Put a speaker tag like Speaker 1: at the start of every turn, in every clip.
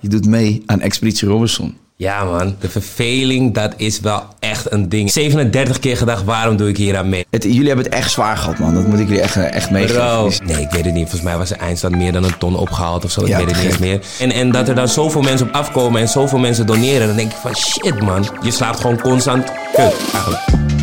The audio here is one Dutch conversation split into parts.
Speaker 1: Je doet mee aan Expeditie Robinson.
Speaker 2: Ja man, de verveling, dat is wel echt een ding. 37 keer gedacht, waarom doe ik hier aan mee?
Speaker 1: Het, jullie hebben het echt zwaar gehad, man. Dat moet ik jullie echt, eh, echt meegeven.
Speaker 2: Nee, ik weet het niet. Volgens mij was de eindstand meer dan een ton opgehaald of zo. Ik weet het niet eens meer. En, en dat er dan zoveel mensen op afkomen en zoveel mensen doneren. Dan denk ik van shit man. Je slaapt gewoon constant kut eigenlijk.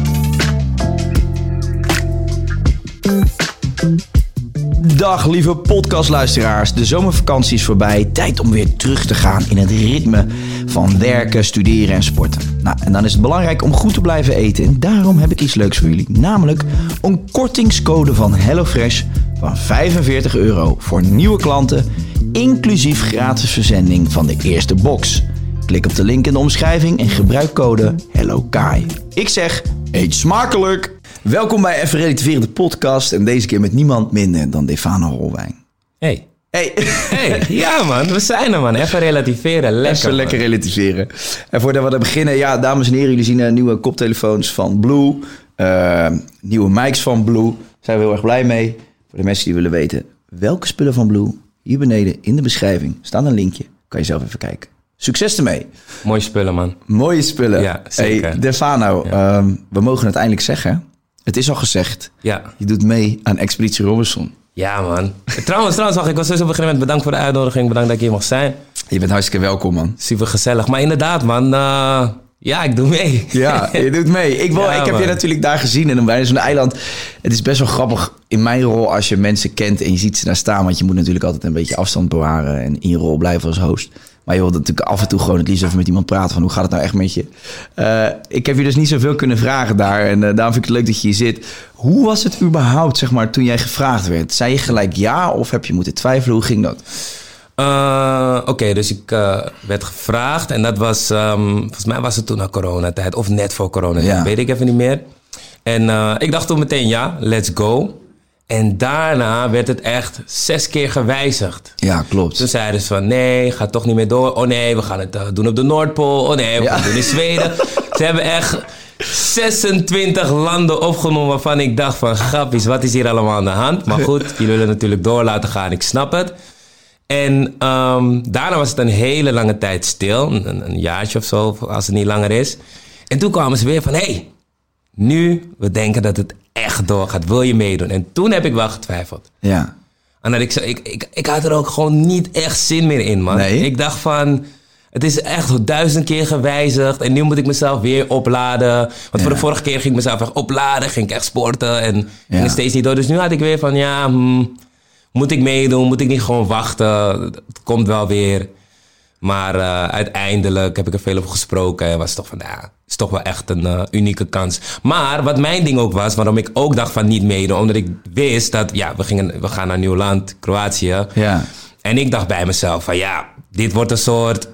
Speaker 1: Dag lieve podcastluisteraars. De zomervakantie is voorbij. Tijd om weer terug te gaan in het ritme van werken, studeren en sporten. Nou, en dan is het belangrijk om goed te blijven eten. En daarom heb ik iets leuks voor jullie. Namelijk een kortingscode van HelloFresh van 45 euro voor nieuwe klanten. Inclusief gratis verzending van de eerste box. Klik op de link in de omschrijving en gebruik code HelloKai. Ik zeg, eet smakelijk! Welkom bij Even Relativeren de podcast. En deze keer met niemand minder dan Defano Rolwijn.
Speaker 2: Hey.
Speaker 1: Hey,
Speaker 2: Hey, ja man, we zijn er man. Even relativeren. Lekker.
Speaker 1: even lekker relativeren. En voordat we beginnen, ja, dames en heren, jullie zien eh, nieuwe koptelefoons van Blue. eh, nieuwe mics van Blue. Daar zijn we heel erg blij mee. Voor de mensen die willen weten welke spullen van Blue, hier beneden in de beschrijving staat een linkje. Kan je zelf even kijken. Succes ermee.
Speaker 2: Mooie spullen man.
Speaker 1: Mooie spullen.
Speaker 2: Ja, zeker.
Speaker 1: Hey, Defano, ehm, we mogen het eindelijk zeggen. Het is al gezegd.
Speaker 2: Ja.
Speaker 1: Je doet mee aan Expeditie Robinson.
Speaker 2: Ja man. Trouwens, trouwens, wacht, ik was dus op een gegeven moment bedankt voor de uitnodiging. Bedankt dat ik hier mag zijn.
Speaker 1: Je bent hartstikke welkom, man.
Speaker 2: Super gezellig. Maar inderdaad man, eh, ja ik doe mee.
Speaker 1: Ja, je doet mee. Ik, wil,
Speaker 2: Ja,
Speaker 1: ik heb je natuurlijk daar gezien in een zo'n eiland. Het is best wel grappig in mijn rol als je mensen kent en je ziet ze daar staan. Want je moet natuurlijk altijd een beetje afstand bewaren en in je rol blijven als host. Maar je wilt natuurlijk af en toe gewoon het liefst even met iemand praten van hoe gaat het nou echt met je. Eh, ik heb je dus niet zoveel kunnen vragen daar en eh, daarom vind ik het leuk dat je hier zit. Hoe was het überhaupt, zeg maar, toen jij gevraagd werd? Zei je gelijk ja of heb je moeten twijfelen? Hoe ging dat?
Speaker 2: Eh, Oké, dus ik werd gevraagd en dat was, ehm, volgens mij was het toen na coronatijd of net voor coronatijd,
Speaker 1: Ja.
Speaker 2: weet ik even niet meer. En ik dacht toen meteen ja, let's go. En daarna werd het echt zes keer gewijzigd.
Speaker 1: Ja, klopt.
Speaker 2: Toen zeiden ze van nee, ga toch niet meer door. Oh nee, we gaan het eh, doen op de Noordpool. Oh nee, we
Speaker 1: Ja.
Speaker 2: gaan het doen in Zweden. ze hebben echt 26 landen opgenomen waarvan ik dacht van grappies, wat is hier allemaal aan de hand? Maar goed, jullie willen natuurlijk door laten gaan, ik snap het. En ehm, daarna was het een hele lange tijd stil, een, een jaartje of zo, als het niet langer is. En toen kwamen ze weer van, hey, nu, we denken dat het echt doorgaat, wil je meedoen? En toen heb ik wel getwijfeld.
Speaker 1: Ja.
Speaker 2: En dat ik, zo- ik, ik, ik had er ook gewoon niet echt zin meer in, man.
Speaker 1: Nee?
Speaker 2: Ik dacht van, het is echt duizend keer gewijzigd. En nu moet ik mezelf weer opladen. Want voor de vorige keer ging ik mezelf echt opladen. Ging ik echt sporten en ging
Speaker 1: Ja.
Speaker 2: het steeds niet door. Dus nu had ik weer van, ja, hmm, moet ik meedoen? Moet ik niet gewoon wachten? Het komt wel weer. Maar eh, uiteindelijk heb ik er veel over gesproken. En was het toch van, ja, is toch wel echt een eh, unieke kans. Maar wat mijn ding ook was, waarom ik ook dacht van niet meedoen. Omdat ik wist dat, ja, we, gingen, we gaan naar nieuw land, Kroatië.
Speaker 1: Ja.
Speaker 2: En ik dacht bij mezelf van, ja, dit wordt een soort...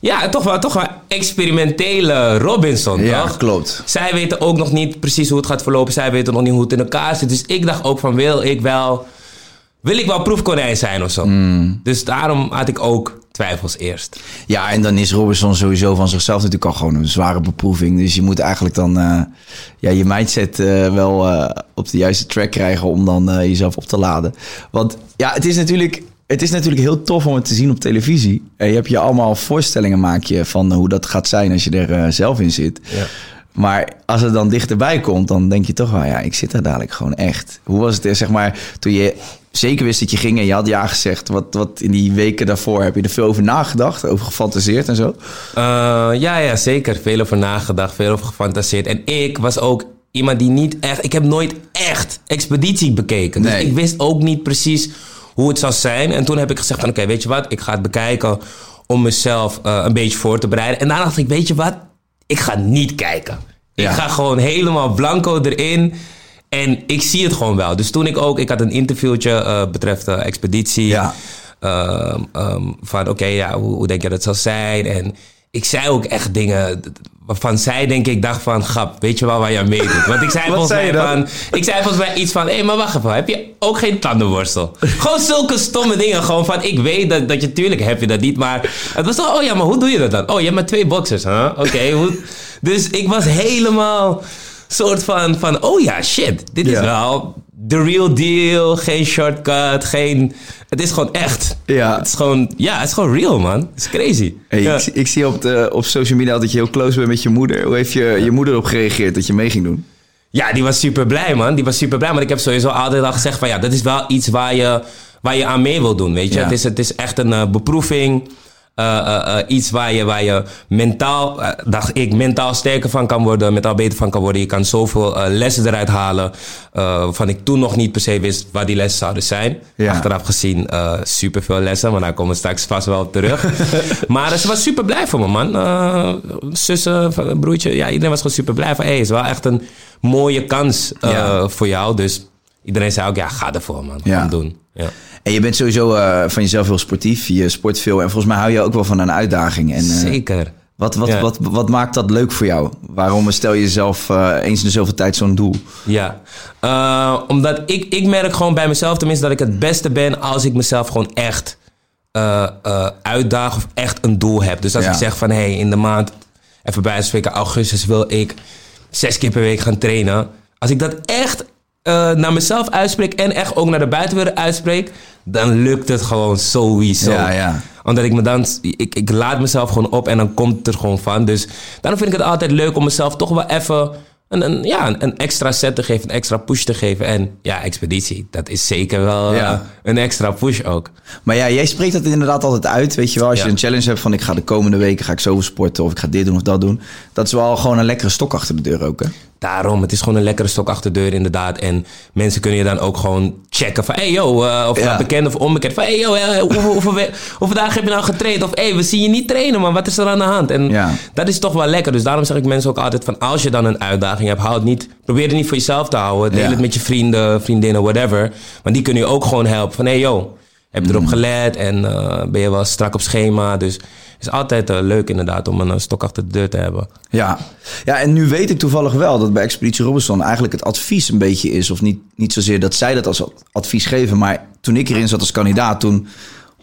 Speaker 2: Ja, toch wel, toch wel experimentele Robinson,
Speaker 1: Ja,
Speaker 2: toch?
Speaker 1: klopt.
Speaker 2: Zij weten ook nog niet precies hoe het gaat verlopen. Zij weten nog niet hoe het in elkaar zit. Dus ik dacht ook van, wil ik wel... Wil ik wel proefkonijn zijn of zo?
Speaker 1: Mm.
Speaker 2: Dus daarom had ik ook twijfels eerst.
Speaker 1: Ja, en dan is Robinson sowieso van zichzelf natuurlijk al gewoon een zware beproeving. Dus je moet eigenlijk dan eh, ja, je mindset eh, wel eh, op de juiste track krijgen om dan jezelf op te laden. Want ja, het is natuurlijk. Het is natuurlijk heel tof om het te zien op televisie. En je hebt je allemaal voorstellingen maak je van hoe dat gaat zijn als je er zelf in zit.
Speaker 2: Ja.
Speaker 1: Maar als het dan dichterbij komt, dan denk je toch wel, ja, ik zit er dadelijk gewoon echt. Hoe was het, zeg maar, toen je zeker wist dat je ging en je had ja gezegd, wat, wat in die weken daarvoor heb je er veel over nagedacht, over gefantaseerd en zo?
Speaker 2: Eh, ja, ja, zeker. Veel over nagedacht, veel over gefantaseerd. En ik was ook iemand die niet echt... Ik heb nooit echt expeditie bekeken. Dus
Speaker 1: Nee.
Speaker 2: ik wist ook niet precies hoe het zou zijn. En toen heb ik gezegd van... Oké, weet je wat? Ik ga het bekijken om mezelf eh, een beetje voor te bereiden. En daarna dacht ik, weet je wat? Ik ga niet kijken.
Speaker 1: Ja.
Speaker 2: Ik ga gewoon helemaal blanco erin. En ik zie het gewoon wel. Dus toen ik ook... Ik had een interviewtje eh betreft de expeditie.
Speaker 1: Ja.
Speaker 2: ehm, ehm, van oké, ja, hoe, hoe denk je dat het zal zijn? En ik zei ook echt dingen waarvan zij denk ik dacht van... Grap, weet je wel waar je aan meedoet? Want ik zei volgens mij van... Ik zei volgens mij iets van... Hé, maar wacht even. Heb je ook geen tandenborstel? gewoon zulke stomme dingen. Gewoon van... Ik weet dat, dat je... Tuurlijk heb je dat niet, maar... Het was toch... Oh ja, maar hoe doe je dat dan? Oh, je hebt maar twee boxers, hè? Oké. Dus ik was helemaal... soort van... van oh ja, shit. Dit is wel... The real deal. Geen shortcut. Geen... Het is gewoon echt.
Speaker 1: Ja.
Speaker 2: Het is gewoon... Ja, het is gewoon real, man. Het is crazy.
Speaker 1: Hey,
Speaker 2: ja.
Speaker 1: ik, ik zie op, de, op social media dat je heel close bent met je moeder. Hoe heeft je, je moeder op gereageerd dat je mee ging doen?
Speaker 2: Ja, die was super blij, man. Die was super blij. Maar ik heb sowieso altijd al gezegd van ja, dat is wel iets waar je, waar je aan mee wil doen, weet je.
Speaker 1: Ja.
Speaker 2: Het, is, het is echt een eh, beproeving. Eh, eh, eh, iets waar je, waar je mentaal, dacht ik, mentaal sterker van kan worden, mentaal beter van kan worden. Je kan zoveel lessen eruit halen. waarvan ik toen nog niet per se wist waar die lessen zouden zijn.
Speaker 1: Ja.
Speaker 2: Achteraf gezien super veel lessen, maar daar komen we straks vast wel op terug. maar ze was super blij voor me, man. Zussen, broertje, ja, iedereen was gewoon super blij van, hé, het is wel echt een mooie kans
Speaker 1: Ja.
Speaker 2: voor jou. Dus iedereen zei ook, ja, ga ervoor, man.
Speaker 1: Ja.
Speaker 2: Gewoon doen. Ja.
Speaker 1: En je bent sowieso eh, van jezelf heel sportief. Je sport veel. En volgens mij hou je ook wel van een uitdaging. En, eh,
Speaker 2: Zeker.
Speaker 1: Wat, wat,
Speaker 2: Ja.
Speaker 1: wat, wat maakt dat leuk voor jou? Waarom stel je jezelf eh, eens in de zoveel tijd zo'n doel?
Speaker 2: Ja, omdat ik, ik merk gewoon bij mezelf tenminste dat ik het beste ben als ik mezelf gewoon echt uitdaag of echt een doel heb. Dus als
Speaker 1: Ja.
Speaker 2: ik zeg van hé, hey, in de maand, even bij spreken, augustus wil ik zes keer per week gaan trainen. Als ik dat echt eh, naar mezelf uitspreek en echt ook naar de buitenwereld uitspreek, dan lukt het gewoon sowieso.
Speaker 1: Ja, ja.
Speaker 2: Omdat ik me dan, ik, ik laat mezelf gewoon op en dan komt het er gewoon van. Dus daarom vind ik het altijd leuk om mezelf toch wel even een, een, ja, een, een extra set te geven, een extra push te geven. En ja, expeditie, dat is zeker wel
Speaker 1: Ja.
Speaker 2: eh, een extra push ook.
Speaker 1: Maar ja, jij spreekt dat inderdaad altijd uit. Weet je wel, als
Speaker 2: Ja.
Speaker 1: je een challenge hebt van ik ga de komende weken ga ik zoveel sporten of ik ga dit doen of dat doen. Dat is wel gewoon een lekkere stok achter de deur ook. Hè?
Speaker 2: Daarom, het is gewoon een lekkere stok achter de deur inderdaad. En mensen kunnen je dan ook gewoon checken van... Hey yo, eh, of
Speaker 1: Ja.
Speaker 2: bekend of onbekend. Van hey yo, eh, hoeveel, dagen heb je nou getraind? Of hey, we zien je niet trainen, man. Wat is er aan de hand? En
Speaker 1: Ja.
Speaker 2: dat is toch wel lekker. Dus daarom zeg ik mensen ook altijd van... Als je dan een uitdaging hebt, hou het niet... Probeer het niet voor jezelf te houden. Deel
Speaker 1: Ja.
Speaker 2: het met je vrienden, vriendinnen, whatever. Want die kunnen je ook gewoon helpen. Van hey yo, heb je erop gelet? En eh, ben je wel strak op schema? Dus het is altijd eh, leuk inderdaad om een eh, stok achter de deur te hebben.
Speaker 1: Ja. ja, en nu weet ik toevallig wel dat bij Expeditie Robinson eigenlijk het advies een beetje is. Of niet, niet zozeer dat zij dat als advies geven. Maar toen ik erin zat als kandidaat, toen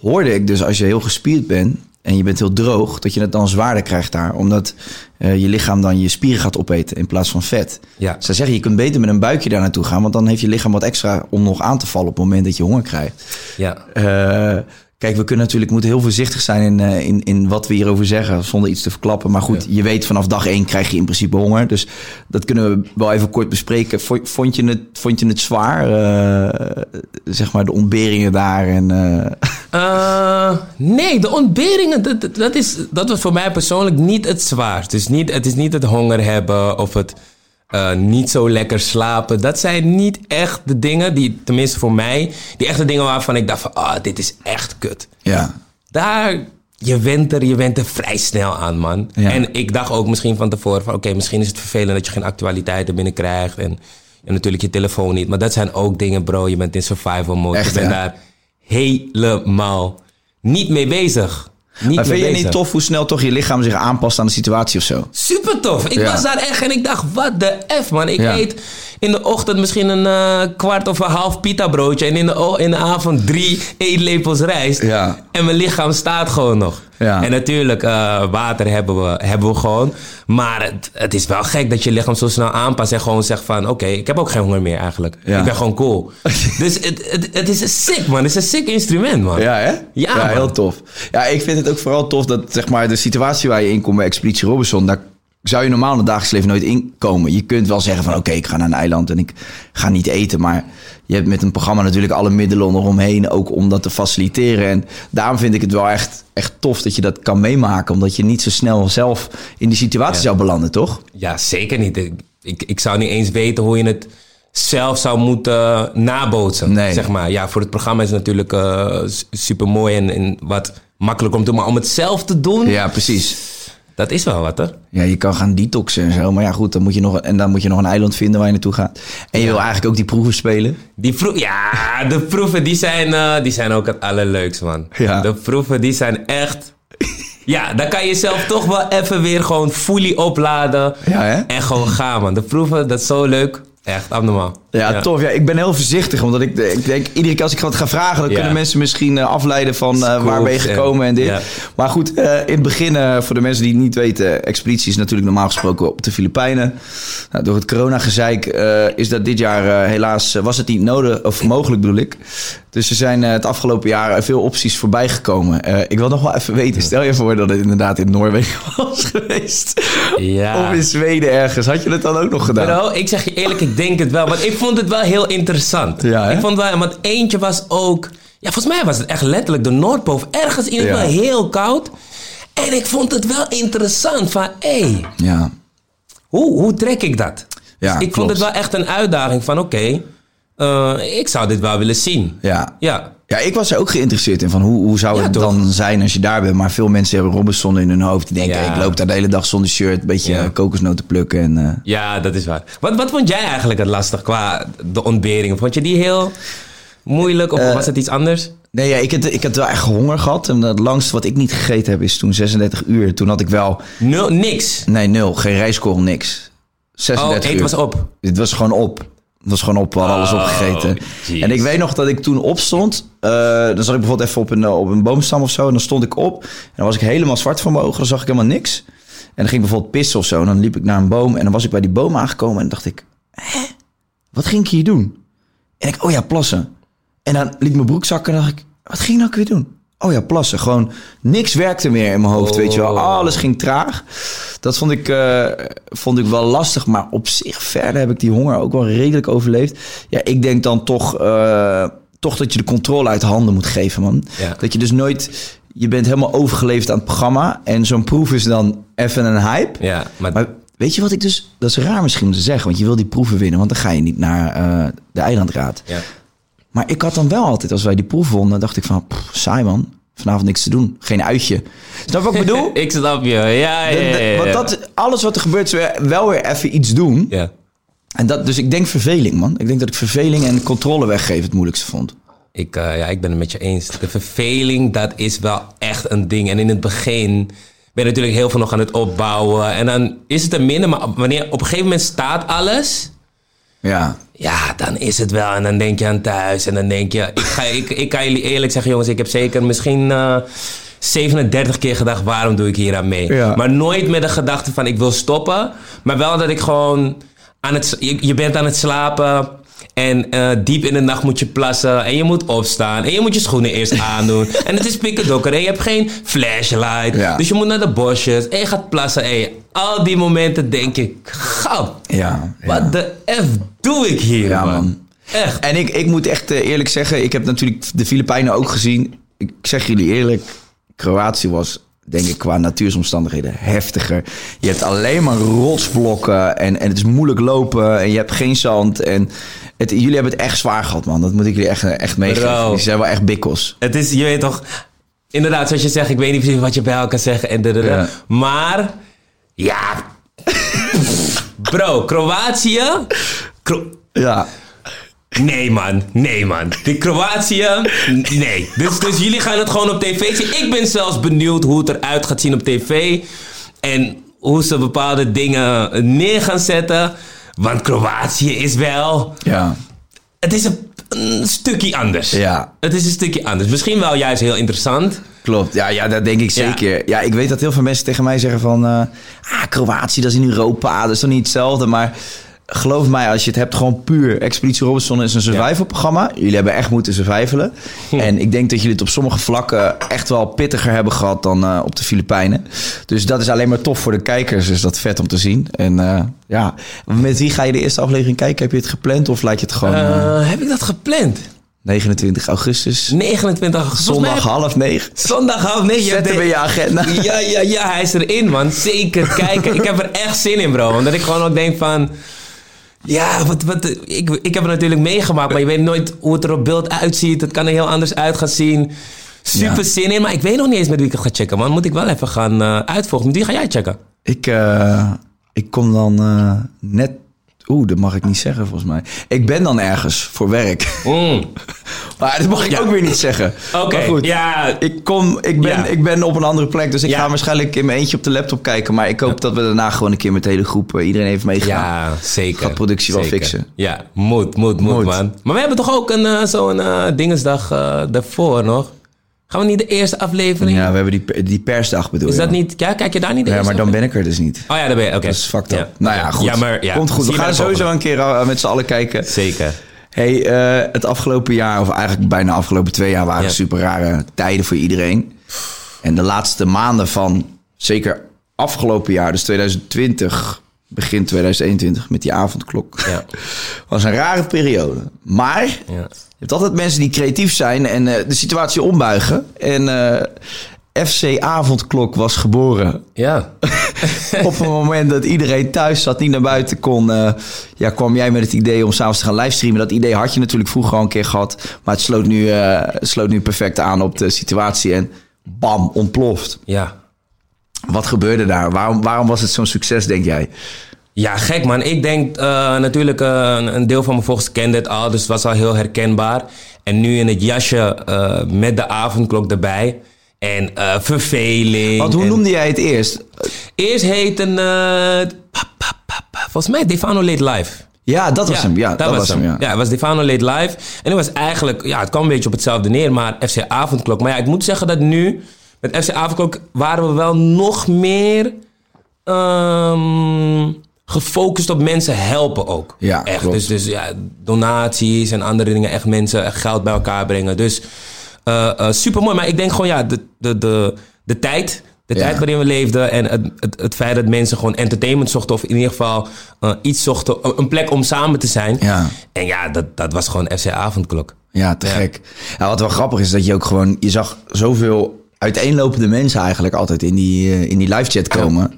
Speaker 1: hoorde ik dus als je heel gespierd bent en je bent heel droog, dat je het dan zwaarder krijgt daar. Omdat eh, je lichaam dan je spieren gaat opeten in plaats van vet.
Speaker 2: Ja.
Speaker 1: Zij zeggen, je kunt beter met een buikje daar naartoe gaan, want dan heeft je lichaam wat extra om nog aan te vallen op het moment dat je honger krijgt.
Speaker 2: Ja.
Speaker 1: Eh, kijk, we kunnen natuurlijk moeten heel voorzichtig zijn in, eh, in, in wat we hierover zeggen, zonder iets te verklappen. Maar goed, je weet vanaf dag één krijg je in principe honger. Dus dat kunnen we wel even kort bespreken. Vo- Vond je het, vond je het zwaar, zeg maar, de ontberingen daar? En, eh,
Speaker 2: nee, de ontberingen, dat, is, dat was voor mij persoonlijk niet het zwaarst. Dus niet, het is niet het honger hebben of het eh, niet zo lekker slapen. Dat zijn niet echt de dingen die, tenminste voor mij, die echte dingen waarvan ik dacht van, ah, dit is echt kut.
Speaker 1: ja.
Speaker 2: Daar, je went er, je went er vrij snel aan, man.
Speaker 1: Ja.
Speaker 2: En ik dacht ook misschien van tevoren van, oké, misschien is het vervelend dat je geen actualiteiten binnenkrijgt en, en natuurlijk je telefoon niet. Maar dat zijn ook dingen, bro. Je bent in survival mode.
Speaker 1: Echt,
Speaker 2: je bent
Speaker 1: ja.
Speaker 2: daar helemaal niet mee bezig. Niet
Speaker 1: Maar vind je
Speaker 2: bezig.
Speaker 1: niet tof hoe snel toch je lichaam zich aanpast aan de situatie of zo?
Speaker 2: Super tof. Ik
Speaker 1: Ja.
Speaker 2: was daar echt en ik dacht, wat de F, man. Ik
Speaker 1: Ja.
Speaker 2: eet in de ochtend misschien een eh, kwart of een half pita broodje. En in de, in de avond drie eetlepels rijst.
Speaker 1: Ja.
Speaker 2: En mijn lichaam staat gewoon nog.
Speaker 1: Ja.
Speaker 2: En natuurlijk, eh, water hebben we, hebben we gewoon. Maar het, het is wel gek dat je lichaam zo snel aanpast. En gewoon zegt van, oké, ik heb ook geen honger meer eigenlijk.
Speaker 1: Ja.
Speaker 2: Ik ben gewoon cool. dus het, het, het is een sick, man. Het is een sick instrument, man.
Speaker 1: Ja, hè?
Speaker 2: Ja,
Speaker 1: heel tof. Ja, ik vind het ook vooral tof dat zeg maar, de situatie waar je in komt bij Expeditie Robinson, daar zou je normaal in het dagelijks leven nooit in komen. Je kunt wel zeggen van oké, ik ga naar een eiland en ik ga niet eten. Maar je hebt met een programma natuurlijk alle middelen eromheen, ook om dat te faciliteren. En daarom vind ik het wel echt, echt tof dat je dat kan meemaken. Omdat je niet zo snel zelf in die situatie
Speaker 2: Ja.
Speaker 1: zou belanden, toch?
Speaker 2: Ja, zeker niet. Ik, ik, ik zou niet eens weten hoe je het zelf zou moeten nabootsen.
Speaker 1: Nee.
Speaker 2: Zeg maar. Ja, voor het programma is het natuurlijk super mooi en, en wat makkelijk om te doen. Maar om het zelf te doen,
Speaker 1: Ja, precies.
Speaker 2: Dat is wel wat, hè?
Speaker 1: Ja, je kan gaan detoxen en zo. Maar ja, goed, dan moet je nog, en dan moet je nog een eiland vinden waar je naartoe gaat. En je wil eigenlijk ook die proeven spelen.
Speaker 2: Die proef, ja, de proeven die zijn, eh, die zijn ook het allerleukst, man.
Speaker 1: Ja.
Speaker 2: De proeven die zijn echt... Ja, dan kan je jezelf toch wel even weer gewoon fully opladen.
Speaker 1: Ja, hè?
Speaker 2: En gewoon gaan, man. De proeven, dat is zo leuk. Echt, abnormaal.
Speaker 1: Ja, tof. Ja, ik ben heel voorzichtig, omdat ik, ik denk, iedere keer als ik wat ga vragen, dan
Speaker 2: Ja.
Speaker 1: kunnen mensen misschien eh, afleiden van eh, waar ben je
Speaker 2: en-
Speaker 1: gekomen en dit.
Speaker 2: ja.
Speaker 1: Maar goed, eh, in het begin, voor de mensen die het niet weten, Expeditie is natuurlijk normaal gesproken op de Filipijnen. Nou, door het coronagezeik is dat dit jaar helaas, was het niet nodig, of mogelijk bedoel ik. Dus er zijn het afgelopen jaar veel opties voorbij gekomen. Ik wil nog wel even weten, stel je voor dat het inderdaad in Noorwegen was geweest.
Speaker 2: Ja.
Speaker 1: Of in Zweden ergens. Had je het dan ook nog gedaan?
Speaker 2: Ik zeg je eerlijk, ik denk het wel. Want ik vond het wel heel interessant.
Speaker 1: Ja, hè?
Speaker 2: ik vond wel, want eentje was ook... Ja, volgens mij was het echt letterlijk de Noordpool. Ergens in ieder geval
Speaker 1: Ja.
Speaker 2: heel koud. En ik vond het wel interessant van... Hé, hey,
Speaker 1: Ja.
Speaker 2: hoe, hoe trek ik dat?
Speaker 1: Ja,
Speaker 2: Dus ik vond het wel echt een uitdaging van... Oké, eh, ik zou dit wel willen zien.
Speaker 1: Ja.
Speaker 2: Ja.
Speaker 1: Ja, ik was er ook geïnteresseerd in van hoe, hoe zou
Speaker 2: Ja,
Speaker 1: het
Speaker 2: toch?
Speaker 1: dan zijn als je daar bent. Maar veel mensen hebben Robinson in hun hoofd. Die denken,
Speaker 2: Ja.
Speaker 1: ik loop daar de hele dag zonder shirt, een beetje
Speaker 2: Ja.
Speaker 1: eh, kokosnoten plukken. En, eh,
Speaker 2: Ja, dat is waar. Wat, wat vond jij eigenlijk het lastig qua de ontberingen? Vond je die heel moeilijk of was het iets anders?
Speaker 1: Nee, ja, ik, had, ik had wel echt honger gehad. En het langste wat ik niet gegeten heb is toen 36 uur. Toen had ik wel,
Speaker 2: Nul, niks.
Speaker 1: nee nul, geen rijstkorrel, niks. 36
Speaker 2: Oh, eten
Speaker 1: uur.
Speaker 2: was op.
Speaker 1: Dit was gewoon op. Was gewoon op, we hadden alles
Speaker 2: Oh,
Speaker 1: opgegeten. En ik weet nog dat ik toen opstond. eh, dan zat ik bijvoorbeeld even op een, eh, op een boomstam of zo. En dan stond ik op. En dan was ik helemaal zwart voor mijn ogen. Dan zag ik helemaal niks. En dan ging ik bijvoorbeeld pissen of zo. En dan liep ik naar een boom. En dan was ik bij die boom aangekomen. En dacht ik, hè? Wat ging ik hier doen? En ik, oh ja, plassen. En dan liet ik mijn broek zakken. En dacht ik, wat ging ik nou weer doen? Oh ja, plassen. Gewoon niks werkte meer in mijn hoofd, weet je wel.
Speaker 2: Oh.
Speaker 1: Alles ging traag. Dat vond ik, eh, vond ik wel lastig. Maar op zich verder heb ik die honger ook wel redelijk overleefd. Ja, ik denk dan toch, eh, toch dat je de controle uit handen moet geven, man.
Speaker 2: Ja.
Speaker 1: Dat je dus nooit... Je bent helemaal overgeleefd aan het programma. En zo'n proef is dan even een hype.
Speaker 2: Ja, maar,
Speaker 1: Maar weet je wat ik dus... Dat is raar misschien om te zeggen. Want je wil die proeven winnen. Want dan ga je niet naar eh, de eilandraad.
Speaker 2: ja.
Speaker 1: Maar ik had dan wel altijd, als wij die proef wonnen, dacht ik van, pff, saai man. Vanavond niks te doen. Geen uitje. Snap je wat ik bedoel?
Speaker 2: ik snap je. Ja, ja,
Speaker 1: want dat, alles wat er gebeurt, is weer- wel weer even iets doen.
Speaker 2: Ja.
Speaker 1: En dat, dus ik denk verveling, man. Ik denk dat ik verveling en controle weggeven het moeilijkste vond.
Speaker 2: Ik, eh, ja, ik ben het met je eens. De verveling, dat is wel echt een ding. En in het begin ben je natuurlijk heel veel nog aan het opbouwen. En dan is het er minder. Maar wanneer op een gegeven moment staat alles...
Speaker 1: Ja.
Speaker 2: Ja, dan is het wel. En dan denk je aan thuis. En dan denk je... Ik, ga, ik, ik kan jullie eerlijk zeggen, jongens. Ik heb zeker misschien eh 37 keer gedacht... waarom doe ik hier aan mee?
Speaker 1: Ja.
Speaker 2: Maar nooit met de gedachte van ik wil stoppen. Maar wel dat ik gewoon... Aan het, je, je bent aan het slapen... En eh, diep in de nacht moet je plassen. En je moet opstaan. En je moet je schoenen eerst aandoen. en het is pikken donker. En je hebt geen flashlight.
Speaker 1: Ja.
Speaker 2: Dus je moet naar de bosjes. En je gaat plassen. En je- al die momenten denk ik... Gap,
Speaker 1: Ja. ja.
Speaker 2: wat de F doe ik hier,
Speaker 1: Ja,
Speaker 2: man?
Speaker 1: man.
Speaker 2: Echt.
Speaker 1: En ik, ik moet echt eh, eerlijk zeggen, ik heb natuurlijk de Filipijnen ook gezien. Ik zeg jullie eerlijk, Kroatië was denk ik qua natuuromstandigheden heftiger. Je hebt alleen maar rotsblokken en, en het is moeilijk lopen en je hebt geen zand. En het, jullie hebben het echt zwaar gehad, man. Dat moet ik jullie echt, echt meegeven. Die zijn wel echt bikkels.
Speaker 2: Het is, je weet toch... Inderdaad, zoals je zegt, ik weet niet precies wat je bij elkaar zeggen. En.
Speaker 1: Ja.
Speaker 2: Maar, ja... Bro, Kroatië... Kro-
Speaker 1: Ja.
Speaker 2: nee, man. Nee, man. Die Kroatië... Nee. Dus, dus jullie gaan het gewoon op tv zien. Ik ben zelfs benieuwd hoe het eruit gaat zien op tv. En hoe ze bepaalde dingen neer gaan zetten. Want Kroatië is wel...
Speaker 1: Ja.
Speaker 2: Het is een, een stukje anders.
Speaker 1: Ja.
Speaker 2: Het is een stukje anders. Misschien wel juist heel interessant.
Speaker 1: Klopt, ja, ja, dat denk ik zeker. Ja. ik weet dat heel veel mensen tegen mij zeggen van... eh, ah, Kroatië, dat is in Europa, dat is toch niet hetzelfde? Maar geloof mij, als je het hebt gewoon puur... Expeditie Robinson is een survival programma. Jullie hebben echt moeten survivalen. En ik denk dat jullie het op sommige vlakken echt wel pittiger hebben gehad dan eh, op de Filipijnen. Dus dat is alleen maar tof voor de kijkers. Dus dat vet om te zien. En eh, ja, met wie ga je de eerste aflevering kijken? Heb je het gepland of laat je het gewoon... eh,
Speaker 2: heb ik dat gepland?
Speaker 1: 29 augustus,
Speaker 2: 29 augustus.
Speaker 1: Zondag half negen.
Speaker 2: Zondag half negen.
Speaker 1: Zet hem in je agenda.
Speaker 2: Ja, ja, ja, hij is erin, man. Zeker kijken. ik heb er echt zin in, bro. Omdat ik gewoon ook denk van... Ja, wat, wat, ik, ik heb het natuurlijk meegemaakt, maar je weet nooit hoe het er op beeld uitziet. Het kan er heel anders uit gaan zien. Super
Speaker 1: Ja.
Speaker 2: zin in, maar ik weet nog niet eens met wie ik het ga checken, man. Moet ik wel even gaan eh, uitvolgen. Met wie ga jij checken?
Speaker 1: Ik, eh, ik kom dan eh, net... Oeh, dat mag ik niet zeggen volgens mij. Ik ben dan ergens voor werk.
Speaker 2: Mm.
Speaker 1: Maar dat mag ik
Speaker 2: Ja.
Speaker 1: ook weer niet zeggen.
Speaker 2: Oké,
Speaker 1: goed,
Speaker 2: ja.
Speaker 1: Ik, kom, ik, ben,
Speaker 2: Ja.
Speaker 1: ik ben op een andere plek, dus ik
Speaker 2: Ja.
Speaker 1: ga waarschijnlijk in mijn eentje op de laptop kijken. Maar ik hoop dat we daarna gewoon een keer met de hele groep eh, iedereen heeft meegedaan.
Speaker 2: Ja, zeker.
Speaker 1: Gaat productie wel fixen.
Speaker 2: Ja, moet, moet, moet,
Speaker 1: Moet.
Speaker 2: man. Maar we hebben toch ook een, eh, zo'n eh, dingesdag eh, daarvoor nog? Gaan we niet de eerste aflevering?
Speaker 1: Ja, we hebben die, die persdag bedoel
Speaker 2: Is dat niet... Ja, kijk je daar niet de
Speaker 1: Ja, maar dan ben ik er dus niet.
Speaker 2: Oh ja, daar ben je. Oké.
Speaker 1: Dat is fucked up.
Speaker 2: Ja.
Speaker 1: Nou ja, goed.
Speaker 2: Ja, maar ja.
Speaker 1: Komt goed. We gaan sowieso een keer eh, met z'n allen kijken.
Speaker 2: Zeker.
Speaker 1: Hey, eh, het afgelopen jaar, of eigenlijk bijna de afgelopen twee jaar, waren super rare tijden voor iedereen. En de laatste maanden van, zeker afgelopen jaar, dus 2020, begin 2021, met die avondklok,
Speaker 2: Ja.
Speaker 1: was een rare periode. Maar hebt altijd mensen die creatief zijn en eh, de situatie ombuigen. En eh, FC Avondklok was geboren
Speaker 2: Ja.
Speaker 1: op het moment dat iedereen thuis zat, niet naar buiten kon, eh, ja, kwam jij met het idee om s'avonds te gaan livestreamen. Dat idee had je natuurlijk vroeger al een keer gehad, maar het sloot nu, het sloot nu perfect aan op de situatie en bam, ontploft.
Speaker 2: Ja.
Speaker 1: Wat gebeurde daar? Waarom, waarom was het zo'n succes, denk jij?
Speaker 2: Ja, gek man. Ik denk eh, natuurlijk, eh, een een deel van mijn volgers kende het al, dus het was al heel herkenbaar. En nu in het jasje eh, met de avondklok erbij. En verveling.
Speaker 1: Want hoe
Speaker 2: en-
Speaker 1: noemde jij het eerst?
Speaker 2: Eerst heette pa. Volgens mij Defano Late Live.
Speaker 1: Ja, dat was hem. Ja, dat, was hem. ja.
Speaker 2: Ja, het was Defano Late Live. En het was eigenlijk... Ja, het kwam een beetje op hetzelfde neer, maar FC Avondklok. Maar ja, ik moet zeggen dat nu... Met FC Avondklok waren we wel nog meer... ehm, gefocust op mensen helpen ook.
Speaker 1: Ja,
Speaker 2: echt.
Speaker 1: klopt.
Speaker 2: Dus, dus ja, donaties en andere dingen. Echt mensen echt geld bij elkaar brengen. Dus super mooi. Maar ik denk gewoon, ja, de, de, de, de tijd... De
Speaker 1: Ja.
Speaker 2: tijd waarin we leefden en het, het, het feit dat mensen gewoon entertainment zochten... of in ieder geval eh, iets zochten, een plek om samen te zijn.
Speaker 1: Ja.
Speaker 2: En ja, dat, dat was gewoon FC Avondklok.
Speaker 1: Ja, te gek. Ja, wat wel grappig is, dat je ook gewoon... Je zag zoveel uiteenlopende mensen eigenlijk altijd in die, eh, in die live chat komen.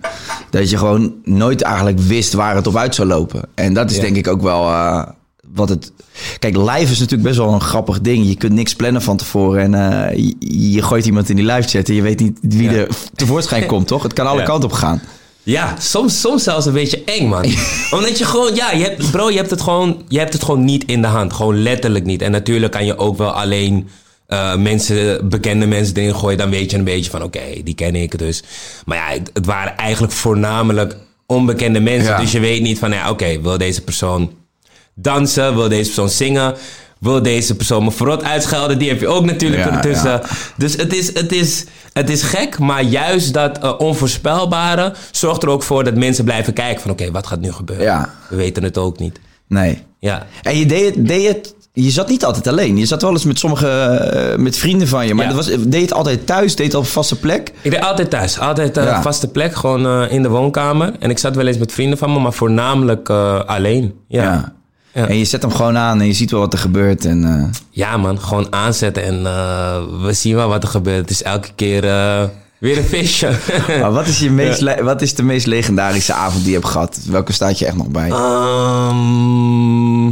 Speaker 1: Dat je gewoon nooit eigenlijk wist waar het op uit zou lopen. En dat is
Speaker 2: Ja.
Speaker 1: denk ik ook wel eh, wat het... Kijk, live is natuurlijk best wel een grappig ding. Je kunt niks plannen van tevoren. En eh, je, je gooit iemand in die live chat en je weet niet wie
Speaker 2: Ja.
Speaker 1: er tevoorschijn komt, toch? Het kan alle kanten op gaan.
Speaker 2: Ja, soms, soms zelfs een beetje eng, man. Omdat je gewoon, ja, je hebt, bro, je hebt, het gewoon, je hebt het gewoon niet in de hand. Gewoon letterlijk niet. En natuurlijk kan je ook wel alleen eh, mensen, bekende mensen erin gooien. Dan weet je een beetje van, oké, die ken ik dus. Maar ja, het, het waren eigenlijk voornamelijk onbekende mensen.
Speaker 1: Ja.
Speaker 2: Dus je weet niet van, ja, oké, wil deze persoon dansen? Wil deze persoon zingen? Wil deze persoon me verrot uitschelden? Die heb je ook natuurlijk
Speaker 1: Ja,
Speaker 2: ertussen.
Speaker 1: ja.
Speaker 2: Dus het is, het, is, het is gek, maar juist dat eh, onvoorspelbare zorgt er ook voor dat mensen blijven kijken van oké, wat gaat nu gebeuren?
Speaker 1: Ja.
Speaker 2: We weten het ook niet.
Speaker 1: Nee.
Speaker 2: Ja.
Speaker 1: En je deed het, deed het, je zat niet altijd alleen. Je zat wel eens met sommige, eh, met vrienden van je. Maar
Speaker 2: Ja.
Speaker 1: dat was, deed het altijd thuis? Deed het op vaste plek?
Speaker 2: Ik deed altijd thuis, altijd eh,
Speaker 1: Ja.
Speaker 2: vaste plek, gewoon eh, in de woonkamer. En ik zat wel eens met vrienden van me, maar voornamelijk eh, alleen. Ja. Ja. Ja.
Speaker 1: En je zet hem gewoon aan en je ziet wel wat er gebeurt. En, eh,
Speaker 2: man, gewoon aanzetten en eh, we zien wel wat er gebeurt. Het is elke keer eh, weer een feestje.
Speaker 1: maar wat is, je meest, wat is de meest legendarische avond die je hebt gehad? Welke staat je echt nog bij?
Speaker 2: Ehm,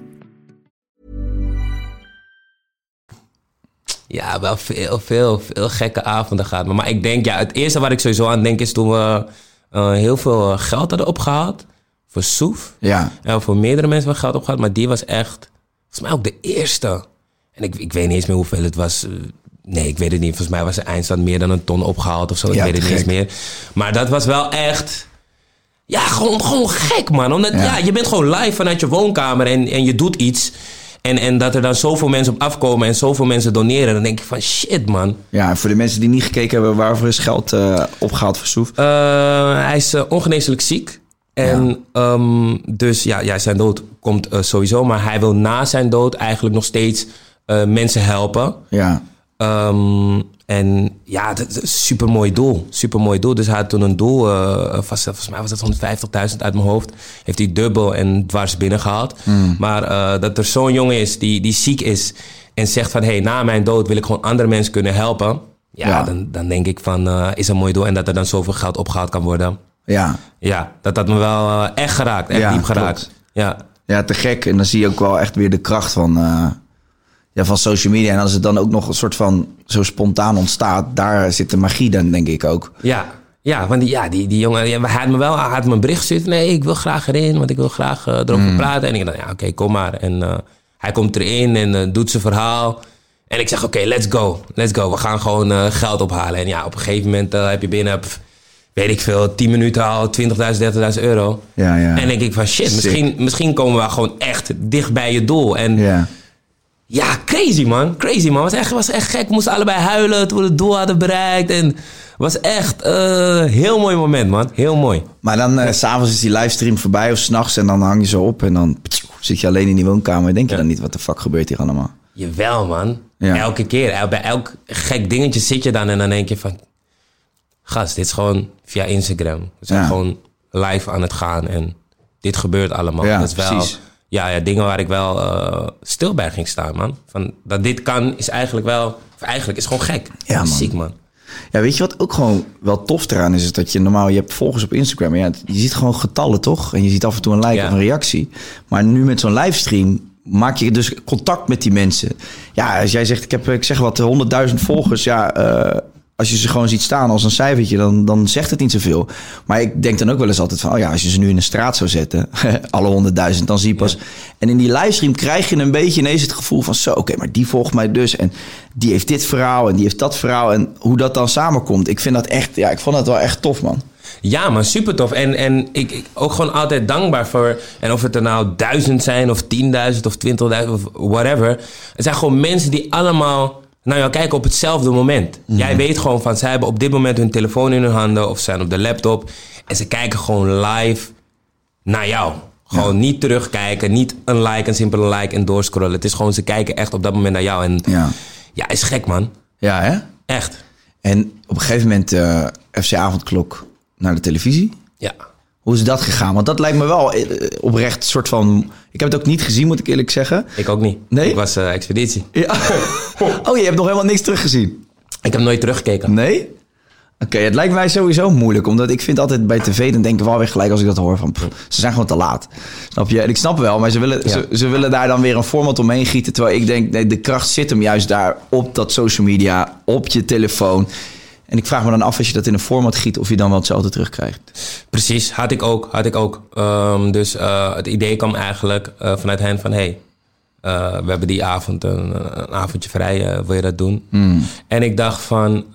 Speaker 2: Ja, wel veel, veel, veel gekke avonden gehad. Maar, maar ik denk, ja, het eerste waar ik sowieso aan denk is toen we eh, heel veel eh, geld hadden opgehaald. Voor Soef.
Speaker 1: Ja.
Speaker 2: Ja, voor meerdere mensen wel geld opgehaald. Maar die was echt, volgens mij ook de eerste. En ik, ik weet niet eens meer hoeveel het was. Eh, Nee, ik weet het niet. Volgens mij was de eindstand meer dan een ton opgehaald of zo. Ik
Speaker 1: Ja,
Speaker 2: weet het niet eens meer. Maar dat was wel echt... Ja, gewoon, gewoon gek, man. Omdat,
Speaker 1: Ja.
Speaker 2: ja. je bent gewoon live vanuit je woonkamer en, en je doet iets. En, en dat er dan zoveel mensen op afkomen en zoveel mensen doneren. Dan denk ik van, shit, man.
Speaker 1: ja, en voor de mensen die niet gekeken hebben, waarvoor is geld eh, opgehaald voor Soef?
Speaker 2: Eh, hij is eh, ongeneeslijk ziek. En ehm, dus ja, ja, zijn dood komt sowieso. Maar hij wil na zijn dood eigenlijk nog steeds mensen helpen.
Speaker 1: Ja.
Speaker 2: Ehm, en ja, dat is een supermooi doel. Supermooi doel. Dus hij had toen een doel, eh, vast, volgens mij was dat 150.000 uit mijn hoofd. Heeft hij dubbel en dwars binnengehaald. Maar eh, dat er zo'n jongen is die, die ziek is en zegt van... hé, hey, na mijn dood wil ik gewoon andere mensen kunnen helpen. Ja,
Speaker 1: Ja.
Speaker 2: Dan, dan denk ik van, is een mooi doel. En dat er dan zoveel geld opgehaald kan worden.
Speaker 1: Ja.
Speaker 2: Ja, dat had me wel echt geraakt. Echt
Speaker 1: Ja,
Speaker 2: diep geraakt.
Speaker 1: klopt.
Speaker 2: Ja.
Speaker 1: Ja, te gek. En dan zie je ook wel echt weer de kracht van, ja, van social media. En als het dan ook nog een soort van zo spontaan ontstaat, daar zit de magie dan, denk ik ook.
Speaker 2: Ja, ja want die, ja, die, die jongen, ja, hij had me wel hij had me een bericht gestuurd. Nee, ik wil graag erin, want ik wil graag eh, erover praten. En ik dacht, ja, oké, kom maar. En eh, hij komt erin en eh, doet zijn verhaal. En ik zeg, oké, let's go. Let's go. We gaan gewoon geld ophalen. En ja, op een gegeven moment heb je binnen, pff, weet ik veel, 10 minuten al 20.000, 30.000 euro.
Speaker 1: Ja, ja.
Speaker 2: En denk ik van, shit,
Speaker 1: Sick.
Speaker 2: misschien, misschien komen we gewoon echt dicht bij je doel. En
Speaker 1: Ja.
Speaker 2: Ja, crazy man. Crazy man. Het was echt, was echt gek. We moesten allebei huilen toen we het doel hadden bereikt. En het was echt een heel mooi moment, man. Heel mooi.
Speaker 1: Maar dan eh, s s'avonds is die livestream voorbij of s'nachts en dan hang je zo op en dan ptsch, zit je alleen in die woonkamer. Denk je dan niet, wat de fuck gebeurt hier allemaal?
Speaker 2: Jawel, man.
Speaker 1: Ja.
Speaker 2: Elke keer. Bij elk gek dingetje zit je dan en dan denk je van... Gast, dit is gewoon via Instagram. We zijn
Speaker 1: Ja.
Speaker 2: gewoon live aan het gaan en dit gebeurt allemaal.
Speaker 1: Ja,
Speaker 2: dat is wel,
Speaker 1: precies.
Speaker 2: Ja, ja, dingen waar ik wel eh, stil bij ging staan, man. Van, dat dit kan is eigenlijk wel... Of eigenlijk is gewoon gek.
Speaker 1: Ja, man.
Speaker 2: Ziek, man.
Speaker 1: Ja, weet je wat ook gewoon wel tof eraan is? Is dat je normaal, je hebt volgers op Instagram. Ja, je ziet gewoon getallen, toch? En je ziet af en toe een like
Speaker 2: Ja.
Speaker 1: of een reactie. Maar nu met zo'n livestream maak je dus contact met die mensen. Ja, als jij zegt, ik heb, ik zeg wat, 100.000 volgers. Ja, eh, als je ze gewoon ziet staan als een cijfertje, dan, dan zegt het niet zoveel. Maar ik denk dan ook wel eens altijd van, oh ja, als je ze nu in de straat zou zetten, alle honderdduizend, dan zie je pas. En in die livestream krijg je een beetje ineens het gevoel van, zo, oké, maar die volgt mij dus. En die heeft dit verhaal en die heeft dat verhaal. En hoe dat dan samenkomt. Ik vind dat echt, ja, ik vond dat wel echt tof, man.
Speaker 2: Ja, maar super tof. En, en ik, ik ook gewoon altijd dankbaar voor. En of het er nou duizend zijn, of tienduizend, of twintigduizend, of whatever. Het zijn gewoon mensen die allemaal naar jou kijken op hetzelfde moment. Jij weet gewoon van, zij hebben op dit moment hun telefoon in hun handen, of ze zijn op de laptop. En ze kijken gewoon live naar jou. Gewoon niet terugkijken, niet een like, een simpele like en doorscrollen. Het is gewoon, ze kijken echt op dat moment naar jou. En
Speaker 1: Ja,
Speaker 2: ja, is gek man.
Speaker 1: ja hè?
Speaker 2: Echt.
Speaker 1: En op een gegeven moment eh, FC Avondklok naar de televisie.
Speaker 2: Ja.
Speaker 1: Hoe is dat gegaan? Want dat lijkt me wel eh, oprecht een soort van... Ik heb het ook niet gezien, moet ik eerlijk zeggen.
Speaker 2: Ik ook niet.
Speaker 1: Nee?
Speaker 2: Ik was eh, expeditie.
Speaker 1: Ja. Oh, je hebt nog helemaal niks teruggezien?
Speaker 2: Ik heb nooit teruggekeken.
Speaker 1: Nee? Oké, het lijkt mij sowieso moeilijk. Omdat ik vind altijd bij tv, dan denk ik wel weer gelijk als ik dat hoor van... pff, ze zijn gewoon te laat. Snap je? En ik snap wel, maar ze willen,
Speaker 2: Ja.
Speaker 1: ze, ze willen daar dan weer een format omheen gieten. Terwijl ik denk, nee, de kracht zit hem juist daar op dat social media, op je telefoon. En ik vraag me dan af als je dat in een format giet... of je dan wel hetzelfde terugkrijgt.
Speaker 2: Precies, had ik ook. Had ik ook. Ehm, dus eh, het idee kwam eigenlijk eh, vanuit hen van... hey, eh, we hebben die avond een, een avondje vrij, wil je dat doen? En ik dacht van...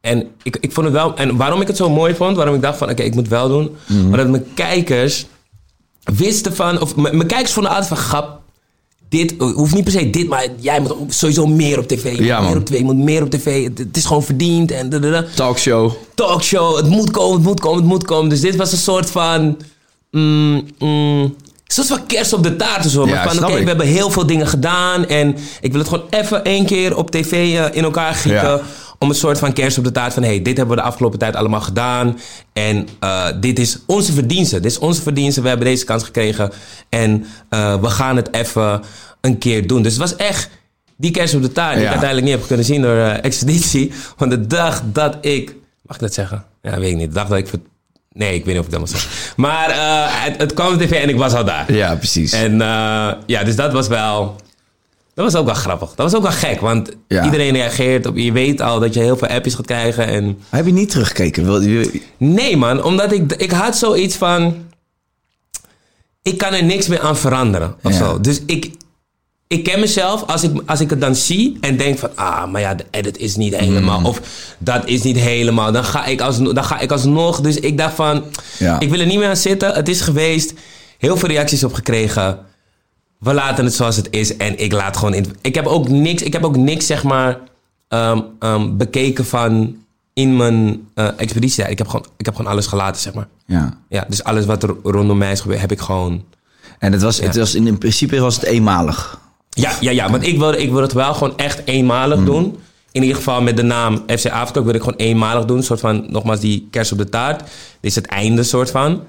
Speaker 2: en ik, ik vond het wel... En waarom ik het zo mooi vond, waarom ik dacht van... oké, ik moet wel doen. Maar dat mijn kijkers wisten van... Of mijn kijkers vonden altijd van... Grap, dit eh, hoeft niet per se dit, maar jij moet sowieso meer op tv.
Speaker 1: Ja, man.
Speaker 2: meer op tv, je moet meer op tv. Het, het is gewoon verdiend en...
Speaker 1: Talkshow.
Speaker 2: talkshow. Het moet komen, het moet komen, het moet komen. Dus dit was een soort van. Mm, mm, soort van kerst op de taart of zo.
Speaker 1: Ja,
Speaker 2: Maar van,
Speaker 1: snap
Speaker 2: oké,
Speaker 1: ik.
Speaker 2: we hebben heel veel dingen gedaan. En ik wil het gewoon even één keer op tv eh, in elkaar gieten.
Speaker 1: Ja.
Speaker 2: Om een soort van kerst op de taart van... hey, dit hebben we de afgelopen tijd allemaal gedaan. En eh, dit is onze verdienste. Dit is onze verdienste. We hebben deze kans gekregen. En eh, we gaan het even een keer doen. Dus het was echt die kerst op de taart... die
Speaker 1: Ja.
Speaker 2: ik uiteindelijk niet heb kunnen zien door eh, Expeditie. Want de dag dat ik... Mag ik dat zeggen? Ja, weet ik niet. De dag dat ik... Nee, ik weet niet of ik dat mag zeggen. Maar het, het kwam op tv en ik was al daar.
Speaker 1: Ja, precies.
Speaker 2: En ja, dus dat was wel... Dat was ook wel grappig. Dat was ook wel gek, want
Speaker 1: Ja.
Speaker 2: iedereen reageert op... Je weet al dat je heel veel appjes gaat krijgen en...
Speaker 1: Heb je niet teruggekeken?
Speaker 2: Nee man, omdat ik, ik had zoiets van... Ik kan er niks meer aan veranderen of
Speaker 1: Ja.
Speaker 2: zo. Dus ik, ik ken mezelf, als ik, als ik het dan zie en denk van... Ah, maar ja, de edit is niet helemaal.
Speaker 1: Mm.
Speaker 2: Of dat is niet helemaal. Dan ga, ik als, dan ga ik alsnog... Dus ik dacht van...
Speaker 1: Ja.
Speaker 2: Ik wil er niet meer aan zitten. Het is geweest. Heel veel reacties op gekregen. We laten het zoals het is. En ik laat gewoon... In, ik heb ook niks, ik heb ook niks zeg maar... ehm, ehm, bekeken van... In mijn eh expeditie. Ik heb, gewoon, ik heb gewoon alles gelaten, zeg maar.
Speaker 1: ja.
Speaker 2: Ja, dus alles wat er rondom mij is gebeurd, heb ik gewoon...
Speaker 1: En het was, het was in, in principe was het eenmalig.
Speaker 2: Ja, ja, ja, want ik wil, ik wil het wel gewoon echt eenmalig doen. In ieder geval met de naam FC Avondklok wil ik gewoon eenmalig doen. Een soort van, nogmaals, die kers op de taart. Dit is het einde, soort van.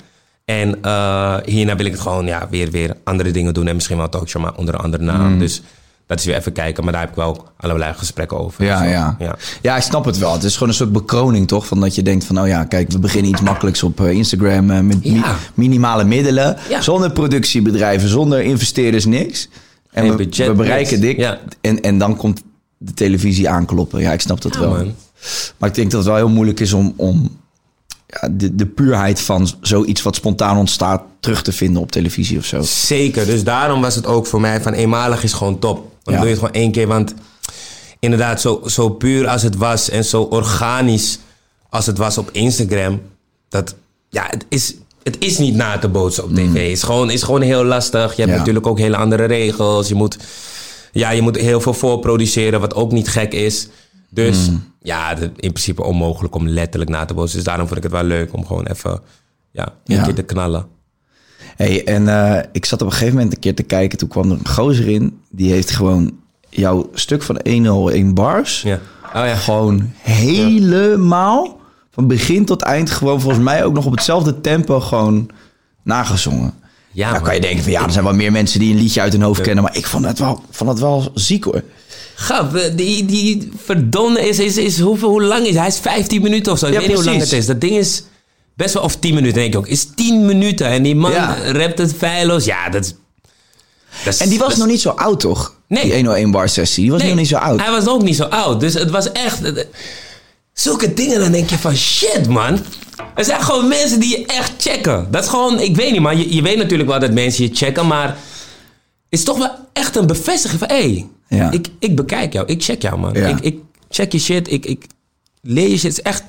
Speaker 2: En eh, hierna wil ik het gewoon ja, weer, weer andere dingen doen. En misschien wel een talkshow, maar onder een andere naam. Dus dat is weer even kijken. Maar daar heb ik wel allerlei gesprekken over.
Speaker 1: Ja, ja.
Speaker 2: ja.
Speaker 1: ja, ik snap het wel. Het is gewoon een soort bekroning, toch? Van dat je denkt van, oh ja, kijk, we beginnen iets makkelijks op eh, Instagram eh, met
Speaker 2: Ja. minimale
Speaker 1: minimale middelen.
Speaker 2: Ja.
Speaker 1: Zonder productiebedrijven, zonder investeerders, niks. En
Speaker 2: Geen
Speaker 1: we,
Speaker 2: budget,
Speaker 1: we bereiken
Speaker 2: niks.
Speaker 1: dik. En, en dan komt de televisie aankloppen. Ja, ik snap dat wel.
Speaker 2: man.
Speaker 1: Maar ik denk dat het wel heel moeilijk is om, om ja, de, de puurheid van zoiets wat spontaan ontstaat terug te vinden op televisie of zo.
Speaker 2: Zeker, dus daarom was het ook voor mij van eenmalig is gewoon top. Dan
Speaker 1: Ja.
Speaker 2: doe je het gewoon één keer, want inderdaad, zo, zo puur als het was en zo organisch als het was op Instagram, dat ja, het is, het is niet na te bootsen op tv. Het is gewoon, is gewoon heel lastig. Je hebt
Speaker 1: Ja.
Speaker 2: natuurlijk ook hele andere regels. Je moet, ja, je moet heel veel voorproduceren, wat ook niet gek is. Dus ja, het- in principe onmogelijk om letterlijk na te bootsen. Dus daarom vond ik het wel leuk om gewoon even ja, een
Speaker 1: Ja.
Speaker 2: keer te knallen.
Speaker 1: Hey, en eh, ik zat op een gegeven moment een keer te kijken. Toen kwam er een gozer in. Die heeft gewoon jouw stuk van 101 bars.
Speaker 2: Ja. Oh ja.
Speaker 1: Gewoon helemaal van begin tot eind. Gewoon volgens mij ook nog op hetzelfde tempo gewoon nagezongen.
Speaker 2: Ja,
Speaker 1: dan kan je denken van ja, er zijn wel meer mensen die een liedje uit hun hoofd kennen. Maar ik vond het wel, vond het wel ziek hoor.
Speaker 2: Gaf, eh, die, die verdomme is, is, is hoeveel, hoe lang is hij? Hij is 15 minuten of zo. Ik
Speaker 1: Ja,
Speaker 2: weet niet hoe lang het is. Dat ding is best wel, of 10 minuten denk ik ook. Is 10 minuten en die man
Speaker 1: Ja.
Speaker 2: rapt het feilloos. Ja, dat is... dat is-
Speaker 1: En die was nog niet zo oud toch?
Speaker 2: Nee.
Speaker 1: Die 101 bar sessie. Die was
Speaker 2: Nee,
Speaker 1: nog niet zo oud.
Speaker 2: Hij was ook niet zo oud. Dus het was echt... Zulke dingen, dan denk je van shit, man. Er zijn gewoon mensen die je echt checken. Dat is gewoon, ik weet niet, man. Je, je weet natuurlijk wel dat mensen je checken, maar... Het is toch wel echt een bevestiging van... Hé, hey,
Speaker 1: Ja.
Speaker 2: ik, ik bekijk jou. Ik check jou, man.
Speaker 1: Ja.
Speaker 2: Ik, ik check je shit. Ik, ik leer je shit. Het is echt,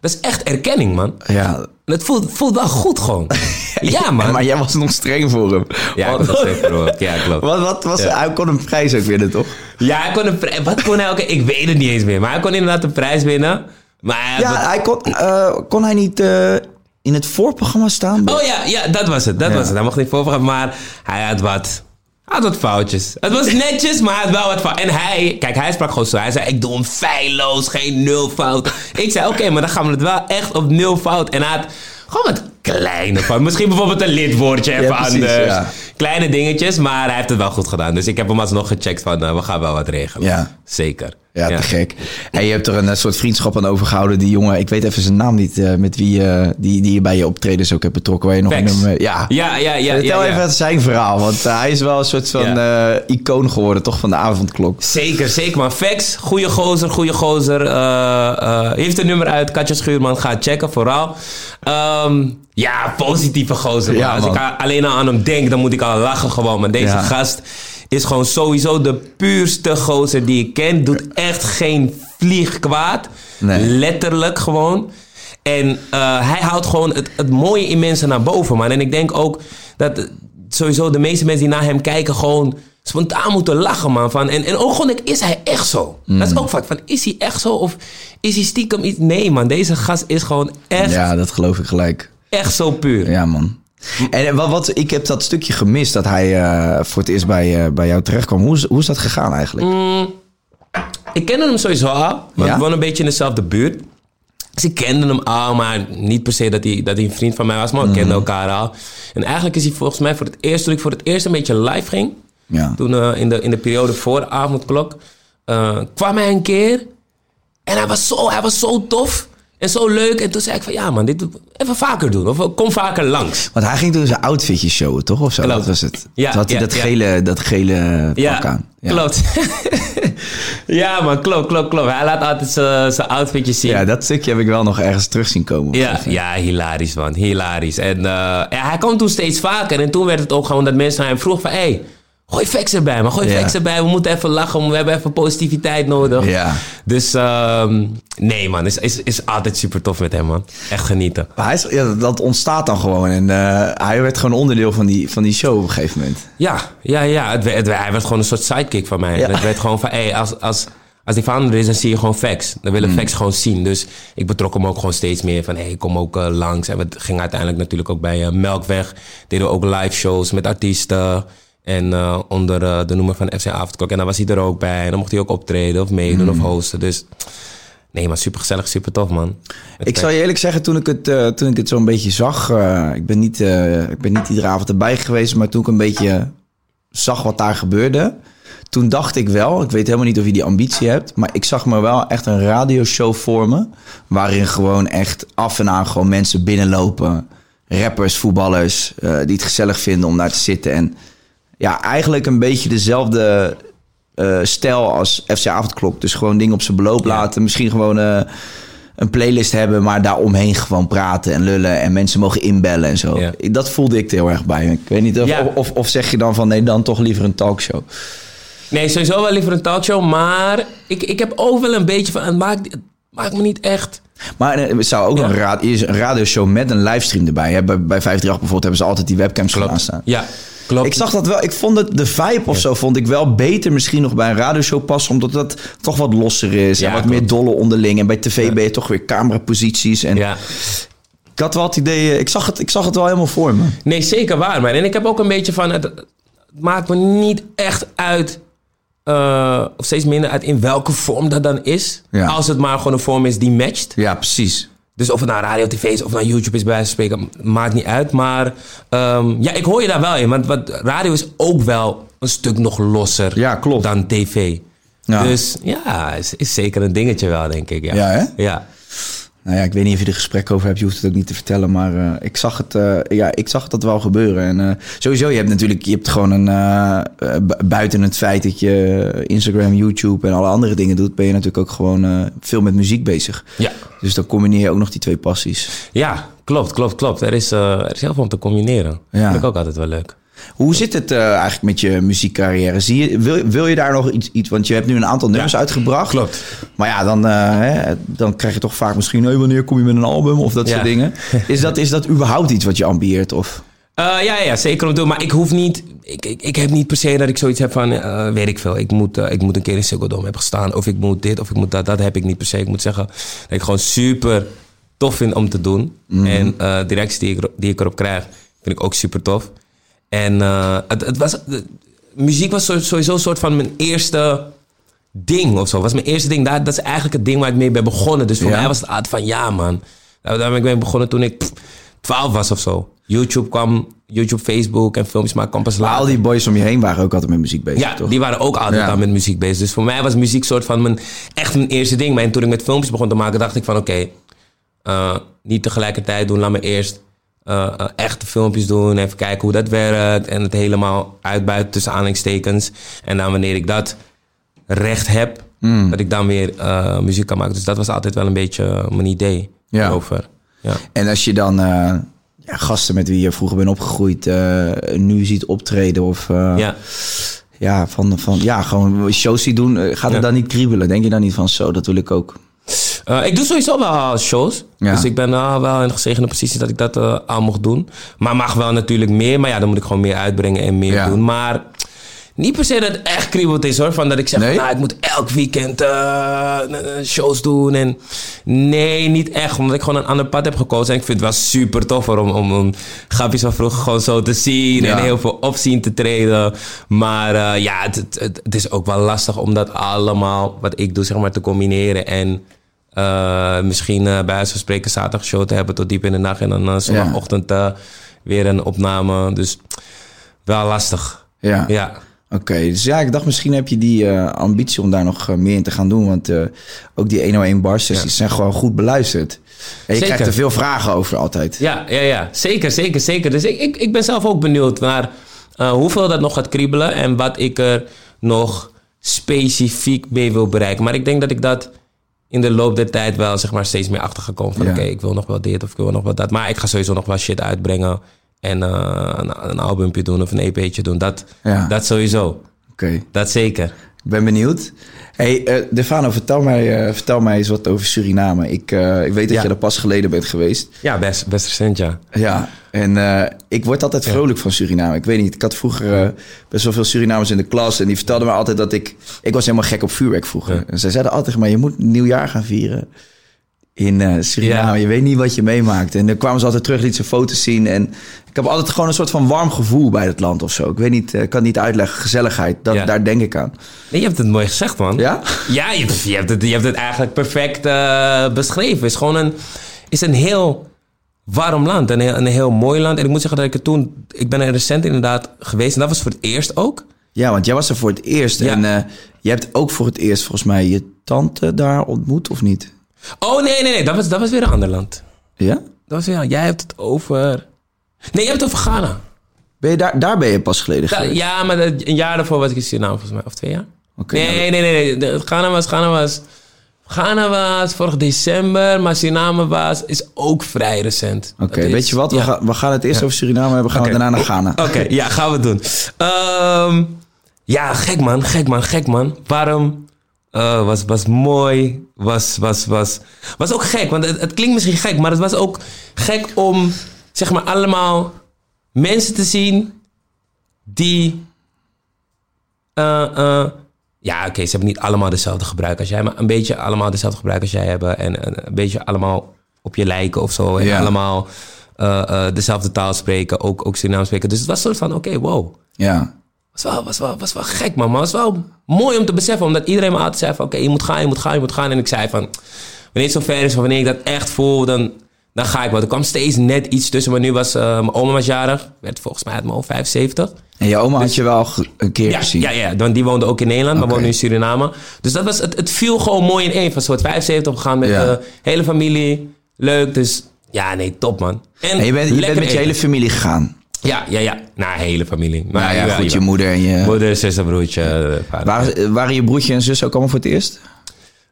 Speaker 2: dat is echt erkenning, man.
Speaker 1: Ja.
Speaker 2: Het voelt, voelt wel goed gewoon. ja, man.
Speaker 1: Maar jij was nog streng voor hem.
Speaker 2: Ja, ik. Ja, klopt.
Speaker 1: Wat, wat was
Speaker 2: Ja.
Speaker 1: Hij kon een prijs ook winnen, toch?
Speaker 2: Ja, hij kon een prijs... Wat kon hij ook... Ik weet het niet eens meer. Maar hij kon inderdaad een prijs winnen. Maar
Speaker 1: Ja, hij kon, eh, kon hij niet eh, in het voorprogramma staan?
Speaker 2: Oh ja, ja, dat was het. Dat was het. Hij mocht niet voorgaan, maar hij had wat. Had wat foutjes. Het was netjes, maar hij had wel wat foutjes. En hij, kijk, hij sprak gewoon zo. Hij zei: Ik doe hem feilloos, geen nul fout. Ik zei: Oké, maar dan gaan we het wel echt op nul fout. En hij had gewoon wat kleine fouten. Misschien bijvoorbeeld een lidwoordje even
Speaker 1: precies,
Speaker 2: anders.
Speaker 1: ja.
Speaker 2: Kleine dingetjes, maar hij heeft het wel goed gedaan. Dus ik heb hem alsnog gecheckt van: eh, We gaan wel wat regelen.
Speaker 1: Ja.
Speaker 2: Zeker.
Speaker 1: Ja, te gek. En je hebt er een eh, soort vriendschap aan overgehouden. Die jongen, ik weet even zijn naam niet, eh, met wie eh, die, die je bij je optredens ook hebt betrokken. Waar je nog. Ja.
Speaker 2: Ja, ja, ja.
Speaker 1: Vertel even zijn verhaal, want hij is wel een soort van icoon geworden, toch, van de avondklok.
Speaker 2: Zeker, zeker man. Vex, goede gozer, goede gozer. Heeft een nummer uit, Katja Schuurman. Ga checken, vooral. Ehm, ja, positieve gozer.
Speaker 1: Ja,
Speaker 2: Als ik alleen al aan hem denk, dan moet ik al lachen gewoon. Maar deze
Speaker 1: Ja.
Speaker 2: gast is gewoon sowieso de puurste gozer die ik ken. Doet echt geen vlieg kwaad.
Speaker 1: Nee.
Speaker 2: Letterlijk gewoon. En eh, hij houdt gewoon het, het mooie in mensen naar boven, man. En ik denk ook dat sowieso de meeste mensen die naar hem kijken gewoon spontaan moeten lachen, man. Van, en, en ook gewoon, is hij echt zo? Dat is ook vaak van, is hij echt zo? Of is hij stiekem iets? Nee, man. Deze gast is gewoon echt,
Speaker 1: Ja, dat geloof ik gelijk.
Speaker 2: echt zo puur.
Speaker 1: Ja, man. En wat, wat, ik heb dat stukje gemist dat hij eh, voor het eerst bij, eh, bij jou terecht kwam. Hoe is, hoe is dat gegaan eigenlijk?
Speaker 2: Ik kende hem sowieso al. Want
Speaker 1: Ja?
Speaker 2: we woonden een beetje in dezelfde buurt. Dus ik kende hem al, maar niet per se dat hij, dat hij een vriend van mij was. Maar we
Speaker 1: Mhm.
Speaker 2: kenden elkaar al. En eigenlijk is hij volgens mij voor het eerst, toen ik voor het eerst een beetje live ging...
Speaker 1: Ja.
Speaker 2: Toen eh, in, de, in de periode voor de avondklok... kwam hij een keer. En hij was, zo, hij was zo tof. En zo leuk. En toen zei ik van, ja man, dit even vaker doen. Of kom vaker langs.
Speaker 1: Want hij ging toen zijn outfitjes showen, toch? Of zo?
Speaker 2: Klopt.
Speaker 1: Dat was het.
Speaker 2: Ja,
Speaker 1: toen had hij
Speaker 2: ja,
Speaker 1: dat,
Speaker 2: ja.
Speaker 1: gele, dat gele pak aan. Ja.
Speaker 2: klopt. ja man, klopt, klopt, klopt. Hij laat altijd zijn outfitjes zien.
Speaker 1: Ja, dat stukje heb ik wel nog ergens terug zien komen.
Speaker 2: Ja, ja, hilarisch man, hilarisch. En ja, hij kwam toen steeds vaker. En toen werd het ook gewoon dat mensen naar hem vroegen van... Hey, gooi Vex erbij, maar gooi
Speaker 1: Ja.
Speaker 2: Vex erbij. We moeten even lachen, we hebben even positiviteit nodig.
Speaker 1: Ja.
Speaker 2: Dus ehm, nee man, is, is, is altijd super tof met hem man. Echt genieten.
Speaker 1: Maar hij is, ja, dat- ontstaat dan gewoon. En eh, hij werd gewoon onderdeel van die, van die show op een gegeven moment.
Speaker 2: Ja, ja, ja. Het, werd- het- hij werd gewoon een soort sidekick van mij.
Speaker 1: Ja.
Speaker 2: En Het werd gewoon van, hey, als, als, als die van is, dan zie je gewoon facts. Dan willen facts gewoon zien. Dus ik betrok hem ook gewoon steeds meer van, hey, kom ook eh, langs. En we gingen uiteindelijk natuurlijk ook bij eh, Melkweg. Deden we ook live shows met artiesten. En eh, onder eh, de noemer van FC Avondklok. En dan was hij er ook bij. En dan mocht hij ook optreden of meedoen of hosten. Dus nee, maar super gezellig, super tof, man.
Speaker 1: Ik zal je eerlijk zeggen, toen ik het, eh, toen ik het zo'n beetje zag... ik, ben niet, ik ben niet iedere avond erbij geweest... maar toen ik een beetje zag wat daar gebeurde... toen dacht ik wel, ik weet helemaal niet of je die ambitie hebt... maar ik zag me wel echt een radioshow vormen... waarin gewoon echt af en aan gewoon mensen binnenlopen... rappers, voetballers, die het gezellig vinden om daar te zitten... en ja, eigenlijk een beetje dezelfde eh, stijl als FC Avondklok. Dus gewoon dingen op zijn beloop laten. Misschien gewoon eh, een playlist hebben, maar daaromheen gewoon praten en lullen. En mensen mogen inbellen en zo.
Speaker 2: Ja.
Speaker 1: Dat voelde ik er heel erg bij. Ik weet niet of,
Speaker 2: Ja.
Speaker 1: of, of zeg je dan van nee, dan toch liever een talkshow.
Speaker 2: Nee, sowieso wel liever een talkshow. Maar ik, ik heb ook wel een beetje van... Het maakt, het maakt me niet echt...
Speaker 1: Maar eh, er zou ook
Speaker 2: Ja.
Speaker 1: nog een, ra- hier is een radioshow met een livestream erbij. Hè? Bij, bij 538 bijvoorbeeld hebben ze altijd die webcams gedaan staan.
Speaker 2: Ja, klopt.
Speaker 1: Ik zag dat wel. Ik vond het, de vibe of zo vond ik wel beter misschien nog bij een radioshow passen. Omdat dat toch wat losser is.
Speaker 2: Ja,
Speaker 1: en wat
Speaker 2: klopt.
Speaker 1: meer dolle onderling. En bij tv ben je toch weer cameraposities. En
Speaker 2: Ja.
Speaker 1: ik had wel het idee... Ik zag het, ik zag het wel helemaal voor me.
Speaker 2: Nee, zeker waar, man. En ik heb ook een beetje van... Het, het maakt me niet echt uit... eh, of steeds minder uit in welke vorm dat dan is.
Speaker 1: Ja.
Speaker 2: Als het maar gewoon een vorm is die matcht.
Speaker 1: Ja, precies.
Speaker 2: Dus of het nou radio, tv is of naar YouTube is bij wijze van spreken, maakt niet uit. Maar ehm, ja, ik hoor je daar wel in. Want wat, radio is ook wel een stuk nog losser
Speaker 1: Ja, klopt.
Speaker 2: dan tv.
Speaker 1: Ja.
Speaker 2: Dus ja, is, is zeker een dingetje wel, denk ik. Ja,
Speaker 1: Ja, hè?
Speaker 2: Ja.
Speaker 1: Nou ja, ik weet niet of je er gesprek over hebt. Je hoeft het ook niet te vertellen. Maar eh, ik, zag het, eh, ja, ik zag dat wel gebeuren. En eh, sowieso, je hebt natuurlijk... Je hebt gewoon een... bu- buiten het feit dat je Instagram, YouTube en alle andere dingen doet... ben je natuurlijk ook gewoon veel met muziek bezig.
Speaker 2: Ja.
Speaker 1: Dus dan combineer je ook nog die twee passies.
Speaker 2: ja, klopt, klopt, klopt. Er is, er is heel veel om te combineren.
Speaker 1: Ja.
Speaker 2: Vind ik ook altijd wel leuk.
Speaker 1: Hoe zit het eh, eigenlijk met je muziekcarrière? Zie je, wil, wil je daar nog iets, iets... Want je hebt nu een aantal nummers
Speaker 2: Ja,
Speaker 1: uitgebracht.
Speaker 2: klopt.
Speaker 1: Maar ja, dan, eh, hè, dan krijg je toch vaak misschien... Hey, wanneer kom je met een album? Of dat
Speaker 2: Ja.
Speaker 1: soort dingen. Is dat, is dat überhaupt iets wat je ambieert? Of...
Speaker 2: Eh, ja, ja, zeker om te doen. Maar ik hoef niet... Ik, ik, ik heb niet per se dat ik zoiets heb van... weet ik veel. Ik moet, ik moet een keer in Ziggo Dome hebben gestaan. Of ik moet dit, of ik moet dat. Dat heb ik niet per se. Ik moet zeggen dat ik gewoon super tof vind om te doen. En eh de reacties die ik, die ik erop krijg, vind ik ook super tof. En eh, het, het was... de- muziek was sowieso een soort van mijn eerste ding of zo. Was mijn eerste ding. Dat, dat is eigenlijk het ding waar ik mee ben begonnen. Dus voor
Speaker 1: Ja.
Speaker 2: mij was het altijd van ja, man. Daar daar ben ik mee begonnen toen ik pff, 12 was of zo. YouTube kwam, YouTube, Facebook en filmpjes maken kwam pas
Speaker 1: Maar
Speaker 2: later.
Speaker 1: al die boys om je heen waren ook altijd met muziek bezig,
Speaker 2: Ja,
Speaker 1: toch?
Speaker 2: die waren ook altijd
Speaker 1: Ja.
Speaker 2: met muziek bezig. Dus voor mij was muziek soort van mijn, echt mijn eerste ding. Maar toen ik met filmpjes begon te maken, dacht ik van oké, eh, niet tegelijkertijd doen. Laat me eerst eh, eh, echte filmpjes doen. Even kijken hoe dat werkt. En het helemaal uitbuiten tussen aanhalingstekens. En dan wanneer ik dat recht heb,
Speaker 1: Hmm.
Speaker 2: dat ik dan weer eh, muziek kan maken. Dus dat was altijd wel een beetje mijn idee
Speaker 1: Ja.
Speaker 2: over. Ja.
Speaker 1: En als je dan ja, gasten met wie je vroeger bent opgegroeid... nu ziet optreden of...
Speaker 2: ja.
Speaker 1: ja, van, van, ja, gewoon shows die doen... gaat het dan niet kriebelen? Denk je dan niet van zo, dat wil ik ook?
Speaker 2: Eh, ik doe sowieso wel shows.
Speaker 1: Ja.
Speaker 2: Dus ik ben eh, wel in de gezegende positie dat ik dat eh aan mocht doen. Maar mag wel natuurlijk meer. Maar ja, dan moet ik gewoon meer uitbrengen en meer
Speaker 1: Ja.
Speaker 2: doen. Maar niet per se dat het echt kriebelt is hoor. Van dat ik zeg,
Speaker 1: Nee?
Speaker 2: nou, ik moet elk weekend eh, eh, shows doen. En nee, niet echt. Omdat ik gewoon een ander pad heb gekozen. En ik vind het wel super tof hoor, om, om, om grapjes van vroeger gewoon zo te zien.
Speaker 1: Ja.
Speaker 2: En heel veel opzien te treden. Maar eh, ja, het, het, is ook wel lastig om dat allemaal, wat ik doe, zeg maar, te combineren. En eh, misschien eh, bij wijze van spreken zaterdag show te hebben tot diep in de nacht. En dan eh, zondagochtend eh, weer een opname. Dus wel lastig.
Speaker 1: Ja.
Speaker 2: Ja.
Speaker 1: Oké, dus ja, ik dacht misschien heb je die eh, ambitie om daar nog eh, meer in te gaan doen. Want eh, ook die 101 bar sessies zijn gewoon goed beluisterd. En je
Speaker 2: Zeker.
Speaker 1: krijgt er veel vragen over altijd.
Speaker 2: Ja, ja, ja. Zeker, zeker, zeker. Dus ik, ik, ik ben zelf ook benieuwd naar hoeveel dat nog gaat kriebelen en wat ik er nog specifiek mee wil bereiken. Maar ik denk dat ik dat in de loop der tijd wel zeg maar, steeds meer achter ga komen. Van
Speaker 1: Ja.
Speaker 2: oké, ik wil nog wel dit of ik wil nog wel dat. Maar ik ga sowieso nog wel shit uitbrengen. En eh, een, een albumpje doen of een EP'tje doen. Dat,
Speaker 1: Ja.
Speaker 2: dat sowieso.
Speaker 1: Oké,
Speaker 2: Dat zeker.
Speaker 1: ik ben benieuwd. hey, eh Defano, vertel mij, eh, vertel mij eens wat over Suriname. Ik, ik weet dat
Speaker 2: Ja.
Speaker 1: je er pas geleden bent geweest.
Speaker 2: Ja, best, best recent, ja.
Speaker 1: Ja, en ik word altijd vrolijk van Suriname. Ik weet niet, ik had vroeger best wel veel Surinamers in de klas... en die vertelden me altijd dat ik... Ik was helemaal gek op vuurwerk vroeger. En zij zeiden altijd, maar je moet nieuwjaar gaan vieren. In eh, Suriname.
Speaker 2: Ja.
Speaker 1: Je weet niet wat je meemaakt. En dan kwamen ze altijd terug, liet ze foto's zien. En ik heb altijd gewoon een soort van warm gevoel bij het land of zo. Ik weet niet, eh, ik kan het niet uitleggen. Gezelligheid, dat,
Speaker 2: Ja.
Speaker 1: daar denk ik aan.
Speaker 2: Nee, je hebt het mooi gezegd, man.
Speaker 1: Ja?
Speaker 2: Ja, je, je hebt, het, je hebt het eigenlijk perfect eh, beschreven. Het is gewoon een, is een heel warm land. Een heel, een heel mooi land. En ik moet zeggen dat ik het toen... Ik ben er recent inderdaad geweest. En dat was voor het eerst ook.
Speaker 1: Ja, want jij was er voor het eerst.
Speaker 2: Ja.
Speaker 1: En eh, je hebt ook voor het eerst volgens mij je tante daar ontmoet, of niet?
Speaker 2: Oh, nee, nee, nee. Dat was, dat was weer een ander land.
Speaker 1: Ja?
Speaker 2: Dat was weer... Jij hebt het over... Nee, je hebt het over Ghana.
Speaker 1: Ben je daar, daar ben je pas geleden
Speaker 2: Da-
Speaker 1: geweest?
Speaker 2: ja, maar dat- een jaar daarvoor was ik in Suriname volgens mij. Of twee jaar.
Speaker 1: Oké,
Speaker 2: nee,
Speaker 1: nou,
Speaker 2: nee, nee, nee. Ghana was... Ghana was... Ghana was vorig december, maar Suriname was, is ook vrij recent.
Speaker 1: Oké, weet je wat? We,
Speaker 2: ja.
Speaker 1: gaan, we gaan het eerst over Suriname hebben. Gaan we daarna naar Ghana.
Speaker 2: Oké, ja, gaan we doen. Ehm, ja, gek man, gek man, gek man. Warm, eh, was, was mooi, was, was, was, was ook gek. Want het, het klinkt misschien gek, maar het was ook gek om, zeg maar, allemaal mensen te zien die... eh, eh, ja, oké, ze hebben niet allemaal dezelfde gebruik als jij, maar een beetje allemaal dezelfde gebruik als jij hebben. En, en een beetje allemaal op je lijken of zo. En
Speaker 1: Ja.
Speaker 2: allemaal eh, dezelfde taal spreken, ook, ook Surinaam spreken. Dus het was een soort van, oké, wow.
Speaker 1: Ja.
Speaker 2: Was wel, was, wel, was wel gek, man. Maar het was wel mooi om te beseffen. Omdat iedereen me altijd zei van... Oké, je moet gaan, je moet gaan, je moet gaan. En ik zei van... Wanneer het zover is, van wanneer ik dat echt voel... Dan, dan ga ik wel. Er kwam steeds net iets tussen. Maar nu was... eh, mijn oma was jarig. Werd volgens mij uit mijn hoofd 75.
Speaker 1: En je oma had je wel een keer
Speaker 2: Ja,
Speaker 1: gezien.
Speaker 2: ja, ja, want die woonde ook in Nederland. Maar
Speaker 1: Oké.
Speaker 2: woonde nu in Suriname. Dus dat was, het, het viel gewoon mooi in één. Van soort 75 gegaan met
Speaker 1: Ja.
Speaker 2: de hele familie. Leuk, dus... Ja, nee, top, man.
Speaker 1: En je bent, je bent met je hele familie gegaan.
Speaker 2: Ja, ja, ja. Nou, hele familie. Maar
Speaker 1: Nou ja, goed, je moeder en je...
Speaker 2: Moeder, zuster, broertje, eh, vader.
Speaker 1: Waren, waren je broertje en zus ook allemaal voor het eerst?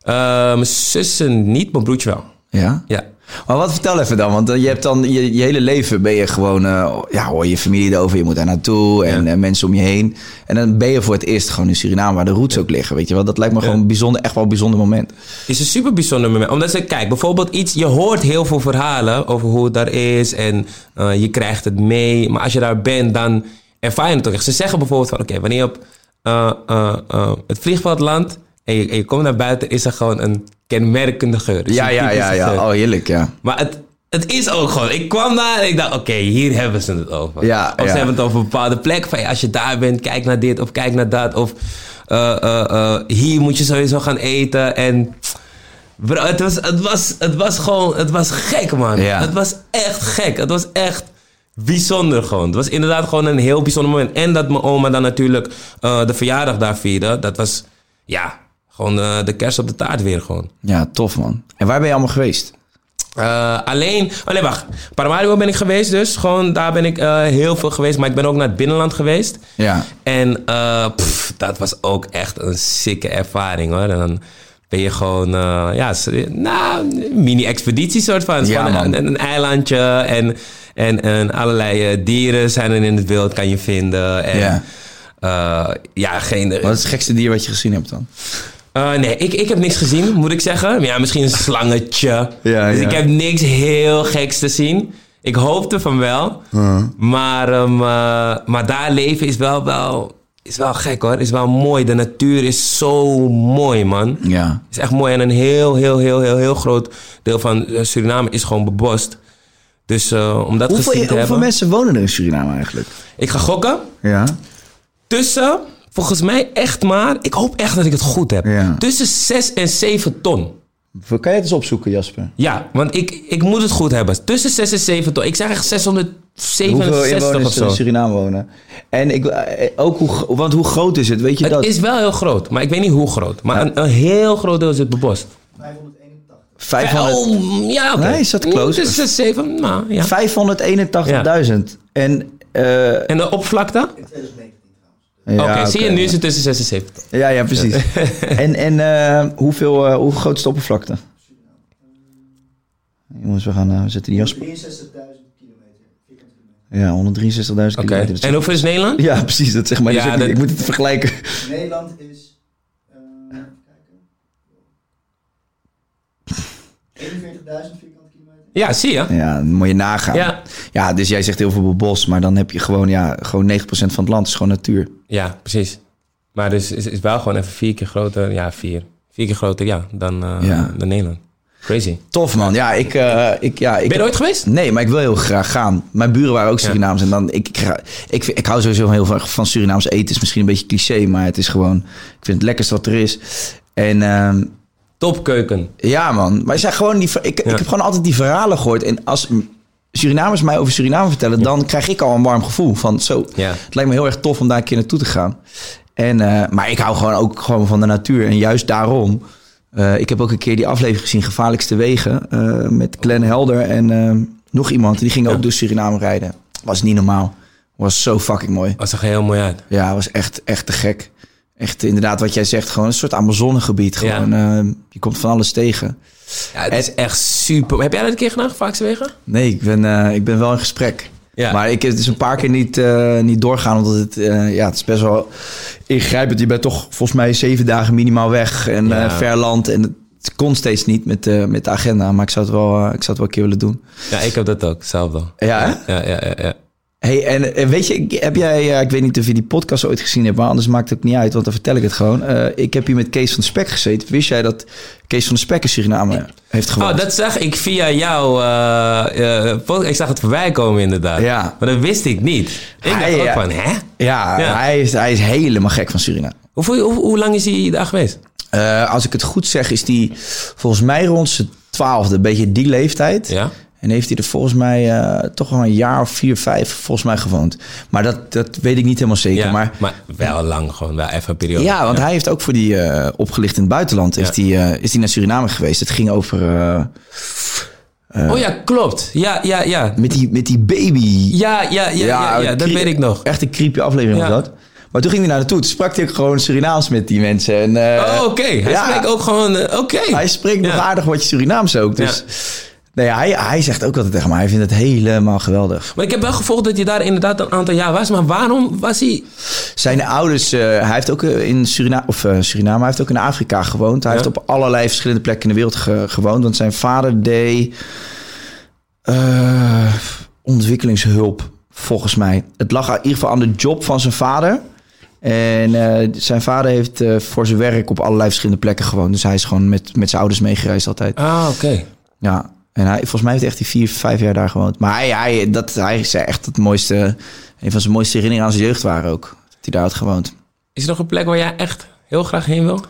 Speaker 2: Eh, mijn zussen niet, mijn broertje wel.
Speaker 1: Ja.
Speaker 2: Ja.
Speaker 1: Maar wat vertel even dan, want eh, je hebt dan je, je hele leven ben je gewoon, eh, ja hoor je familie erover, je moet daar naartoe en
Speaker 2: Ja.
Speaker 1: eh, mensen om je heen. En dan ben je voor het eerst gewoon in Suriname waar de roots ook liggen, weet je wel. Dat lijkt me gewoon een bijzonder, echt wel een bijzonder moment.
Speaker 2: is een super bijzonder moment. Omdat ze, kijk, bijvoorbeeld iets, je hoort heel veel verhalen over hoe het daar is en je krijgt het mee. Maar als je daar bent, dan ervaar je het toch echt. Ze zeggen bijvoorbeeld van, oké, wanneer je op het vliegveld landt en je, en je komt naar buiten, is er gewoon een kenmerkende geur. Dus
Speaker 1: Ja, ja, ja, ja.
Speaker 2: geur.
Speaker 1: Oh, heerlijk, ja.
Speaker 2: Maar het, het is ook gewoon. Ik kwam daar en ik dacht, oké, hier hebben ze het over.
Speaker 1: Ja,
Speaker 2: of
Speaker 1: ja.
Speaker 2: ze hebben het over een bepaalde plek. Van, ja, als je daar bent, kijk naar dit of kijk naar dat. Of eh, eh, eh, hier moet je sowieso gaan eten. En bro, het was, het was, het was gewoon, het was gek, man.
Speaker 1: Ja.
Speaker 2: Het was echt gek. Het was echt bijzonder gewoon. Het was inderdaad gewoon een heel bijzonder moment. En dat mijn oma dan natuurlijk de verjaardag daar vierde. Dat was, ja, gewoon eh, de kerst op de taart weer gewoon.
Speaker 1: Ja, tof man. En waar ben je allemaal geweest?
Speaker 2: Eh, alleen, oh nee, wacht. Paramaribo ben ik geweest dus. Gewoon, daar ben ik eh, heel veel geweest. Maar ik ben ook naar het binnenland geweest.
Speaker 1: Ja.
Speaker 2: En pff, dat was ook echt een sikke ervaring hoor. En dan ben je gewoon, ja, nou, mini-expeditie soort van.
Speaker 1: Ja, man.
Speaker 2: een, een eilandje en, en, en allerlei dieren zijn er in het wild, kan je vinden. En,
Speaker 1: Ja.
Speaker 2: ja. ja, geen...
Speaker 1: Wat is het gekste dier wat je gezien hebt dan?
Speaker 2: Eh, nee, ik, ik heb niks gezien, moet ik zeggen. Ja, misschien een slangetje.
Speaker 1: Ja,
Speaker 2: dus
Speaker 1: ja.
Speaker 2: ik heb niks heel geks te zien. Ik hoopte van wel. Maar, ehm, eh, maar daar leven is wel, wel, is wel gek hoor. Is wel mooi. De natuur is zo mooi, man.
Speaker 1: Ja.
Speaker 2: Is echt mooi. En een heel, heel, heel, heel, heel groot deel van eh, Suriname is gewoon bebost. Dus om dat gezien
Speaker 1: Hoeveel,
Speaker 2: te
Speaker 1: hoeveel
Speaker 2: hebben...
Speaker 1: mensen wonen er in Suriname eigenlijk?
Speaker 2: Ik ga gokken.
Speaker 1: Ja.
Speaker 2: Tussen, volgens mij echt maar... Ik hoop echt dat ik het goed heb.
Speaker 1: Ja.
Speaker 2: Tussen 6 en 7 ton.
Speaker 1: Kan je het eens opzoeken, Jasper?
Speaker 2: Ja, want ik, ik moet het goed hebben. Tussen 6 en 7 ton. Ik zeg echt
Speaker 1: Hoeveel
Speaker 2: 667 of
Speaker 1: inwoners
Speaker 2: zo.
Speaker 1: in Suriname wonen? En ik, eh, ook hoe, want hoe groot is het? Weet je
Speaker 2: Het
Speaker 1: dat?
Speaker 2: is wel heel groot, maar ik weet niet hoe groot. Maar een, een heel groot deel is het bebost.
Speaker 1: 500
Speaker 2: Oh, ja, oké.
Speaker 1: Nee, is dat close?
Speaker 2: Dus 6, 7, nou ja.
Speaker 1: 581.000. En, eh
Speaker 2: En de oppervlakte?
Speaker 1: Ja,
Speaker 2: oké, zie je, nu is het tussen 6 en 7 ton.
Speaker 1: Ja, ja, precies. en en eh, hoeveel, eh, hoe groot is de oppervlakte? Jongens, we gaan uh, we zetten die Jasper.
Speaker 3: 63.000 kilometer.
Speaker 1: Ja, 163.000
Speaker 2: Oké.
Speaker 1: kilometer.
Speaker 2: En hoeveel is Nederland?
Speaker 1: Ja, precies. Dat zeg maar.
Speaker 2: Ja,
Speaker 1: dus ik,
Speaker 2: dat-
Speaker 1: ik moet het vergelijken.
Speaker 3: Nederland is. eh even kijken. 41.000 vierkante.
Speaker 2: Ja, zie je.
Speaker 1: Ja, dan moet je nagaan.
Speaker 2: Ja.
Speaker 1: ja, dus jij zegt heel veel bos, maar dan heb je gewoon, ja, gewoon 9% van het land is gewoon natuur.
Speaker 2: Ja, precies. Maar dus is, is wel gewoon even vier keer groter. Ja, vier. Vier keer groter, ja, dan, eh,
Speaker 1: Ja.
Speaker 2: dan Nederland. Crazy.
Speaker 1: Tof man. Ja, ik, eh, ik, ja, ik
Speaker 2: Ben je ooit geweest?
Speaker 1: Nee, maar ik wil heel graag gaan. Mijn buren waren ook Surinaams. En dan, ik, ik, ga- ik, hou sowieso heel van, van Surinaams eten. Het is misschien een beetje cliché, maar het is gewoon... Ik vind het lekkerste wat er is. En ehm,
Speaker 2: Topkeuken.
Speaker 1: ja man, maar zeg gewoon die, ik, ik heb gewoon altijd die verhalen gehoord. En als Surinamers mij over Suriname vertellen... dan krijg ik al een warm gevoel van zo...
Speaker 2: Ja.
Speaker 1: Het lijkt me heel erg tof om daar een keer naartoe te gaan. En, eh, maar ik hou gewoon ook gewoon van de natuur. En juist daarom... eh, ik heb ook een keer die aflevering gezien, Gevaarlijkste Wegen... eh, met Glenn Helder en nog iemand. Die ging ook door Suriname rijden. Was niet normaal. Was zo fucking mooi.
Speaker 2: Zag er heel mooi uit.
Speaker 1: Ja, was echt, echt te gek. Echt inderdaad wat jij zegt, gewoon een soort Amazonegebied.
Speaker 2: Ja.
Speaker 1: Gewoon, eh, je komt van alles tegen.
Speaker 2: Ja, het is echt super. Heb jij dat een keer gedaan, Vaakse Wegen?
Speaker 1: Nee, ik ben, eh, ik ben wel in gesprek.
Speaker 2: Ja.
Speaker 1: Maar ik, het is een paar keer niet, eh, niet doorgaan, omdat het, eh, ja, het is best wel ingrijpend. Je bent toch volgens mij zeven dagen minimaal weg en
Speaker 2: Ja.
Speaker 1: ver land. En het kon steeds niet met, eh, met de agenda, maar ik zou, het wel, ik zou het wel een keer willen doen.
Speaker 2: Ja, ik heb dat ook. Zelf dan.
Speaker 1: Ja?
Speaker 2: Ja, ja, ja. ja.
Speaker 1: Hey, en eh, weet je, heb jij, eh, ik weet niet of je die podcast ooit gezien hebt, maar anders maakt het ook niet uit, want dan vertel ik het gewoon. Eh, ik heb hier met Kees van de Spek gezeten. Wist jij dat Kees van de Spek in Suriname heeft gewoond?
Speaker 2: Oh, dat zag ik via jou. pod- ik zag het voorbij komen, inderdaad.
Speaker 1: Ja.
Speaker 2: Maar dat wist ik niet. Ik
Speaker 1: Hij,
Speaker 2: dacht ook van, hè?
Speaker 1: Ja,
Speaker 2: Ja.
Speaker 1: Hij, is, hij is helemaal gek van Suriname.
Speaker 2: Hoe, hoe, lang is hij daar geweest?
Speaker 1: Als ik het goed zeg, is die volgens mij rond zijn twaalfde, een beetje die leeftijd.
Speaker 2: Ja.
Speaker 1: En heeft hij er volgens mij eh, toch wel een jaar of vier, vijf volgens mij gewoond. Maar dat, dat weet ik niet helemaal zeker.
Speaker 2: ja.
Speaker 1: Maar
Speaker 2: Maar wel lang, gewoon wel even een periode.
Speaker 1: ja, want hij heeft ook voor die eh, opgelicht in het buitenland. Heeft hij, eh, is hij naar Suriname geweest. Het ging over eh,
Speaker 2: Oh ja, klopt. Ja, ja, ja.
Speaker 1: met, die, met die baby.
Speaker 2: Ja, ja, ja, ja, ja, dat weet ik nog.
Speaker 1: Echt een creepy aflevering
Speaker 2: Ja.
Speaker 1: was dat. Maar toen ging hij naar naartoe. Toen sprak hij ook gewoon Surinaams met die mensen. En, eh,
Speaker 2: Oh, oké. Hij
Speaker 1: ja.
Speaker 2: spreekt ook gewoon... eh, oké.
Speaker 1: Hij spreekt nog
Speaker 2: Ja.
Speaker 1: aardig wat Surinaams ook. Dus nee, hij, hij zegt ook altijd tegen mij. Hij vindt het helemaal geweldig.
Speaker 2: Maar ik heb wel gevolgd dat je daar inderdaad een aantal jaar was. Maar waarom was hij...
Speaker 1: Zijn ouders, eh, hij heeft ook eh, in Suriname, of eh, Suriname, hij heeft ook in Afrika gewoond. Hij
Speaker 2: Ja.
Speaker 1: heeft op allerlei verschillende plekken in de wereld ge- gewoond. Want zijn vader deed eh, ontwikkelingshulp, volgens mij. Het lag in ieder geval aan de job van zijn vader. En zijn vader heeft voor zijn werk op allerlei verschillende plekken gewoond. Dus hij is gewoon met, met zijn ouders meegereisd altijd.
Speaker 2: Ah, oké.
Speaker 1: Ja, en hij, volgens mij heeft hij echt die vier, vijf jaar daar gewoond. Maar hij, hij, dat, hij zei echt het mooiste, een van zijn mooiste herinneringen aan zijn jeugd waren ook. Dat hij daar had gewoond.
Speaker 2: Is er nog een plek waar jij echt heel graag heen wil?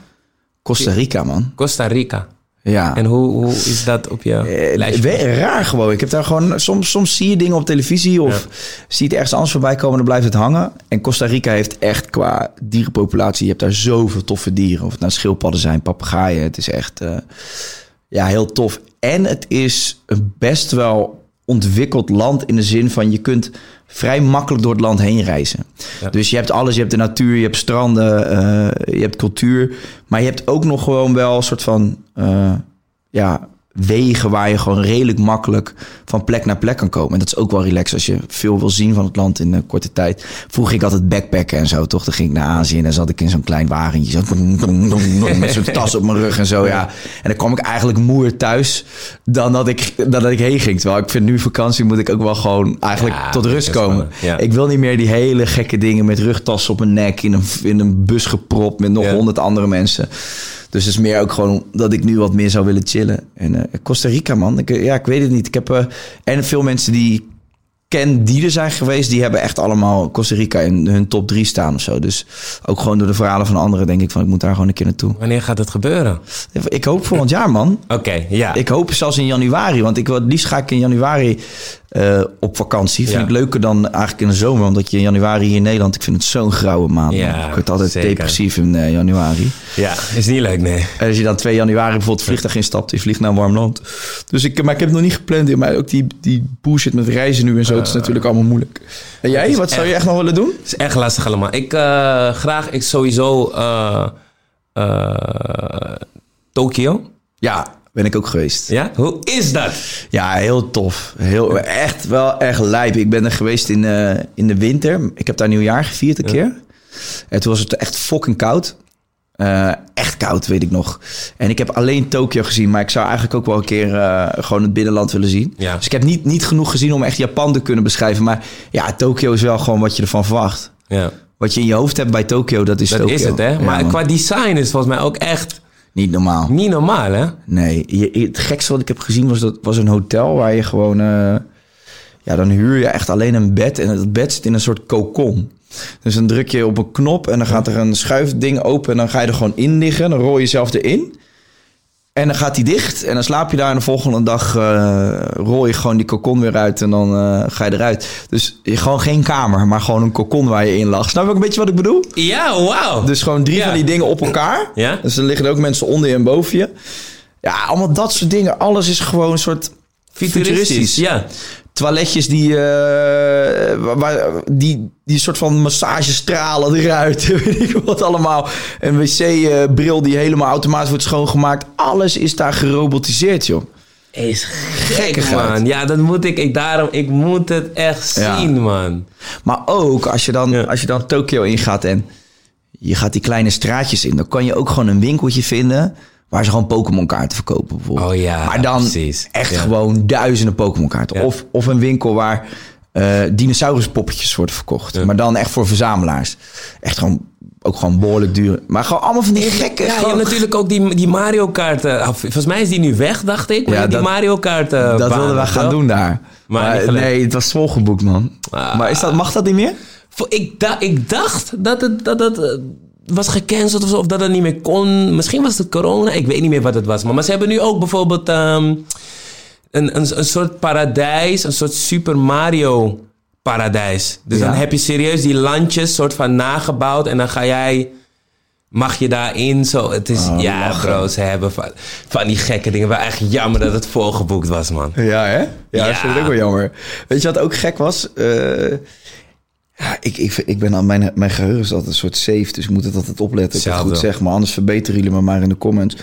Speaker 1: Costa Rica, man.
Speaker 2: Costa Rica.
Speaker 1: Ja.
Speaker 2: En hoe, hoe is dat op je
Speaker 1: Eh,
Speaker 2: lijstje?
Speaker 1: raar gewoon. Ik heb daar gewoon... Soms, soms zie je dingen op televisie of zie je het ergens anders voorbij komen... dan blijft het hangen. En Costa Rica heeft echt qua dierenpopulatie... je hebt daar zoveel toffe dieren. Of het nou schildpadden zijn, papegaaien. Het is echt eh, ja, heel tof. En het is een best wel ontwikkeld land... in de zin van je kunt vrij makkelijk door het land heen reizen.
Speaker 2: Ja.
Speaker 1: Dus je hebt alles. Je hebt de natuur, je hebt stranden, eh, je hebt cultuur. Maar je hebt ook nog gewoon wel een soort van... eh, ja, wegen waar je gewoon redelijk makkelijk van plek naar plek kan komen. En dat is ook wel relaxed als je veel wil zien van het land in een korte tijd. Vroeger ging ik altijd backpacken en zo, toch? Dan ging ik naar Azië en dan zat ik in zo'n klein wagentje. Zo, met zo'n tas op mijn rug en zo, ja. En dan kwam ik eigenlijk moer thuis dan dat ik, dan dat ik heen ging. Terwijl ik vind nu vakantie moet ik ook wel gewoon eigenlijk
Speaker 2: Ja,
Speaker 1: tot rust komen.
Speaker 2: ja.
Speaker 1: Ik wil niet meer die hele gekke dingen met rugtassen op mijn nek... in een, in een bus gepropt met nog
Speaker 2: Ja.
Speaker 1: honderd andere mensen. Dus het is meer ook gewoon dat ik nu wat meer zou willen chillen. En eh, Costa Rica, man. Ik, eh, ja, ik weet het niet. Ik heb eh, en veel mensen die ken die er zijn geweest, die hebben echt allemaal Costa Rica in hun top drie staan of zo. Dus ook gewoon door de verhalen van anderen denk ik van ik moet daar gewoon een keer naartoe.
Speaker 2: Wanneer gaat het gebeuren?
Speaker 1: Ik hoop volgend jaar, man.
Speaker 2: Oké, ja.
Speaker 1: Ik hoop zelfs in januari, want ik wil het liefst ga ik in januari eh, op vakantie. Vind
Speaker 2: Ja.
Speaker 1: ik leuker dan eigenlijk in de zomer, omdat je in januari hier in Nederland, ik vind het zo'n grauwe maand.
Speaker 2: Ja,
Speaker 1: ik word altijd
Speaker 2: zeker.
Speaker 1: depressief in eh, januari.
Speaker 2: Ja, is niet leuk, nee.
Speaker 1: En als je dan 2 januari bijvoorbeeld vliegtuig instapt, je vliegt naar een warm land. Dus ik, maar ik heb het nog niet gepland. Maar ook die, die bullshit met reizen nu en zo, het is natuurlijk allemaal moeilijk. En jij, wat zou je
Speaker 2: echt-
Speaker 1: nog willen doen?
Speaker 2: Het is echt lastig allemaal. Ik graag, ik sowieso Tokio.
Speaker 1: Ja, ben ik ook geweest.
Speaker 2: Ja? Hoe is dat?
Speaker 1: Ja, heel tof. Heel, echt wel echt lijp. Ik ben er geweest in, uh, in de winter. Ik heb daar nieuwjaar gevierd een ja. keer. En toen was het echt fucking koud. Uh, echt koud, weet ik nog. En ik heb alleen Tokio gezien, maar ik zou eigenlijk ook wel een keer uh, gewoon het binnenland willen zien.
Speaker 2: Ja.
Speaker 1: Dus ik heb niet, niet genoeg gezien om echt Japan te kunnen beschrijven. Maar ja, Tokio is wel gewoon wat je ervan verwacht.
Speaker 2: Ja.
Speaker 1: Wat je in je hoofd hebt bij Tokio, dat is
Speaker 2: dat
Speaker 1: Tokio.
Speaker 2: is het, hè? Maar qua design is volgens mij ook echt
Speaker 1: Niet normaal.
Speaker 2: Niet normaal, hè?
Speaker 1: Nee, je, het gekste wat ik heb gezien was, dat, was een hotel waar je gewoon... eh, ja, dan huur je echt alleen een bed en het bed zit in een soort kokon. Dus dan druk je op een knop en dan gaat er een schuifding open... en dan ga je er gewoon in liggen, dan rol je jezelf erin... En dan gaat die dicht en dan slaap je daar en de volgende dag eh, rol je gewoon die kokon weer uit en dan eh, ga je eruit. Dus je- gewoon geen kamer, maar gewoon een kokon waar je in lag. Snap je ook een beetje wat ik bedoel?
Speaker 2: Ja, wauw.
Speaker 1: Dus gewoon drie
Speaker 2: Ja.
Speaker 1: van die dingen op elkaar.
Speaker 2: Ja.
Speaker 1: Dus er liggen er ook mensen onder je en boven je. Ja, allemaal dat soort dingen. Alles is gewoon een soort
Speaker 2: Futuristisch, ja.
Speaker 1: Toiletjes die, eh, waar- die, die soort van massagestralen eruit. Weet ik wat allemaal. Een wc-bril die helemaal automatisch wordt schoongemaakt. Alles is daar gerobotiseerd, joh.
Speaker 2: Is gek, man. Ja, dat moet ik, ik daarom, ik moet het echt
Speaker 1: Ja.
Speaker 2: zien, man.
Speaker 1: Maar ook als je dan,
Speaker 2: Ja.
Speaker 1: als je dan Tokio ingaat en je gaat die kleine straatjes in, dan kan je ook gewoon een winkeltje vinden waar ze gewoon Pokémon kaarten verkopen bijvoorbeeld.
Speaker 2: Oh ja,
Speaker 1: maar dan
Speaker 2: precies.
Speaker 1: echt
Speaker 2: Ja.
Speaker 1: gewoon duizenden Pokémon kaarten.
Speaker 2: Ja.
Speaker 1: Of, of een winkel waar eh dinosauruspoppetjes worden verkocht. Maar dan echt voor verzamelaars. Echt gewoon, ook gewoon behoorlijk duur. Maar gewoon allemaal van die gekke...
Speaker 2: Ja, je hebt natuurlijk ook die, die Mario kaarten. Ah, Volgens mij is die nu weg, dacht ik. Maar
Speaker 1: Ja,
Speaker 2: die
Speaker 1: dat-
Speaker 2: Mario kaarten.
Speaker 1: dat wilden we gaan doen daar.
Speaker 2: Maar
Speaker 1: nee, het was volgeboekt, man.
Speaker 2: Ah.
Speaker 1: Maar is dat, mag dat niet meer?
Speaker 2: Ik, da ik dacht dat het, dat eh, was gecanceld of zo. Of dat het niet meer kon. Misschien was het corona. Ik weet niet meer wat het was. Maar, maar ze hebben nu ook bijvoorbeeld ehm, een, een, een soort paradijs. Een soort Super Mario paradijs. Dus
Speaker 1: Ja.
Speaker 2: dan heb je serieus die landjes soort van nagebouwd. En dan ga jij... Mag je daarin zo? Het is...
Speaker 1: Oh,
Speaker 2: ja,
Speaker 1: lachen.
Speaker 2: bro. Ze hebben van, van die gekke dingen. Maar echt jammer dat het volgeboekt was, man.
Speaker 1: Ja, hè? Ja,
Speaker 2: Ja.
Speaker 1: dat vind ik ook wel jammer. Weet je wat ook gek was? Eh, ja, ik, ik, ik ben aan mijn, mijn geheugen is altijd een soort safe, dus ik moet het altijd opletten. Ik het goed zeg, maar anders verbeteren jullie me maar in de comments.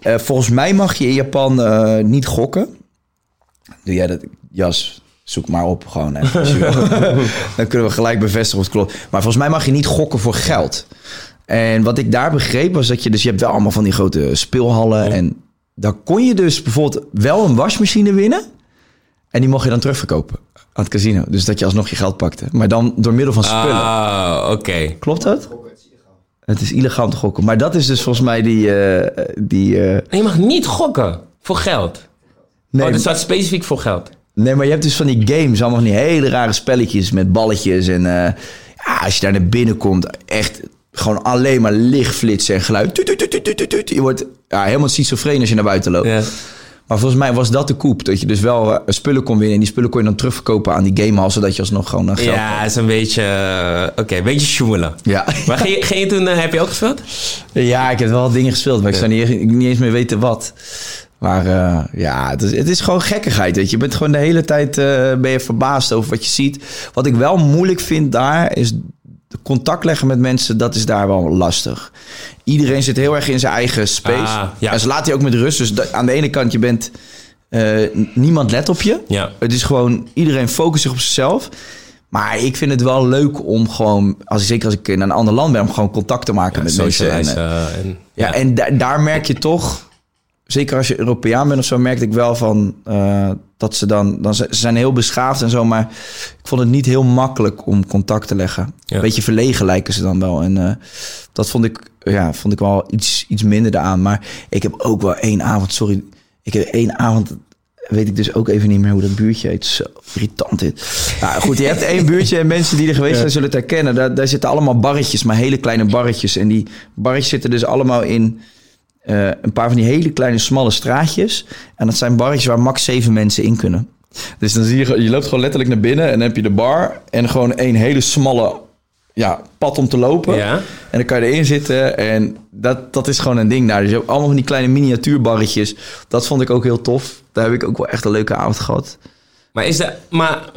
Speaker 1: Eh, volgens mij mag je in Japan eh, niet gokken. Doe jij dat? Jas, zoek maar op gewoon. Even. Dan kunnen we gelijk bevestigen of het klopt. Maar volgens mij mag je niet gokken voor geld. En wat ik daar begreep was dat je dus... Je hebt wel allemaal van die grote speelhallen. En daar kon je dus bijvoorbeeld wel een wasmachine winnen. En die mocht je dan terugverkopen aan het casino. Dus dat je alsnog je geld pakte. Maar dan door middel van spullen.
Speaker 2: Ah, oké.
Speaker 1: Klopt dat? Het is illegaal te gokken. Maar dat is dus volgens mij die... eh, die eh,
Speaker 2: je mag niet gokken voor geld.
Speaker 1: nee,
Speaker 2: oh, dat staat specifiek voor geld.
Speaker 1: Nee, maar je hebt dus van die games, allemaal van die hele rare spelletjes met balletjes. En eh, ja, als je daar naar binnen komt, echt gewoon alleen maar lichtflitsen en geluid. Je wordt ja, helemaal schizofreen als je naar buiten loopt.
Speaker 2: Ja.
Speaker 1: Maar volgens mij was dat de koep. Dat je dus wel eh, spullen kon winnen. En die spullen kon je dan terugverkopen aan die gamehal. Zodat je alsnog gewoon naar geld
Speaker 2: Ja, is een beetje... eh, Oké, een beetje sjoemelen.
Speaker 1: Ja.
Speaker 2: Maar ging je, ging je toen... eh, heb je ook gespeeld?
Speaker 1: Ja, ik heb wel dingen gespeeld, maar ik zou niet, eens meer weten wat. Maar eh, ja, het is, het is gewoon gekkigheid, weet je. Je bent gewoon de hele tijd eh, ben je verbaasd over wat je ziet. Wat ik wel moeilijk vind daar, is contact leggen met mensen, dat is daar wel lastig. Iedereen zit heel erg in zijn eigen space.
Speaker 2: Ah, ja.
Speaker 1: En ze laten je ook met rust. Dus aan de ene kant, je bent... eh, niemand let op je.
Speaker 2: Ja.
Speaker 1: Het is gewoon, iedereen focust zich op zichzelf. Maar ik vind het wel leuk om gewoon, als ik, zeker als ik in een ander land ben, om gewoon contact te maken met mensen. En, eh,
Speaker 2: en,
Speaker 1: ja, en da- daar merk je toch, zeker als je Europeaan bent of zo, merkte ik wel van eh, dat ze dan, dan ze zijn heel beschaafd en zo, maar ik vond het niet heel makkelijk om contact te leggen.
Speaker 2: Ja.
Speaker 1: Een beetje verlegen lijken ze dan wel. En eh, dat vond ik, ja, vond ik wel iets, iets minder daaraan. Maar ik heb ook wel één avond, sorry, ik heb één avond. Weet ik dus ook even niet meer hoe dat buurtje heet. Zo irritant dit. Nou, goed, je hebt één buurtje en mensen die er geweest zijn zullen het herkennen. Daar, daar zitten allemaal barretjes, maar hele kleine barretjes. En die barretjes zitten dus allemaal in eh, een paar van die hele kleine smalle straatjes. En dat zijn barretjes waar max zeven mensen in kunnen. Dus dan zie je, je loopt gewoon letterlijk naar binnen en dan heb je de bar en gewoon één hele smalle ja, pad om te lopen.
Speaker 2: Ja.
Speaker 1: En dan kan je erin zitten en dat, dat is gewoon een ding daar. Dus je hebt allemaal van die kleine miniatuurbarretjes. Dat vond ik ook heel tof. Daar heb ik ook wel echt een leuke avond gehad.
Speaker 2: Maar is er... Maar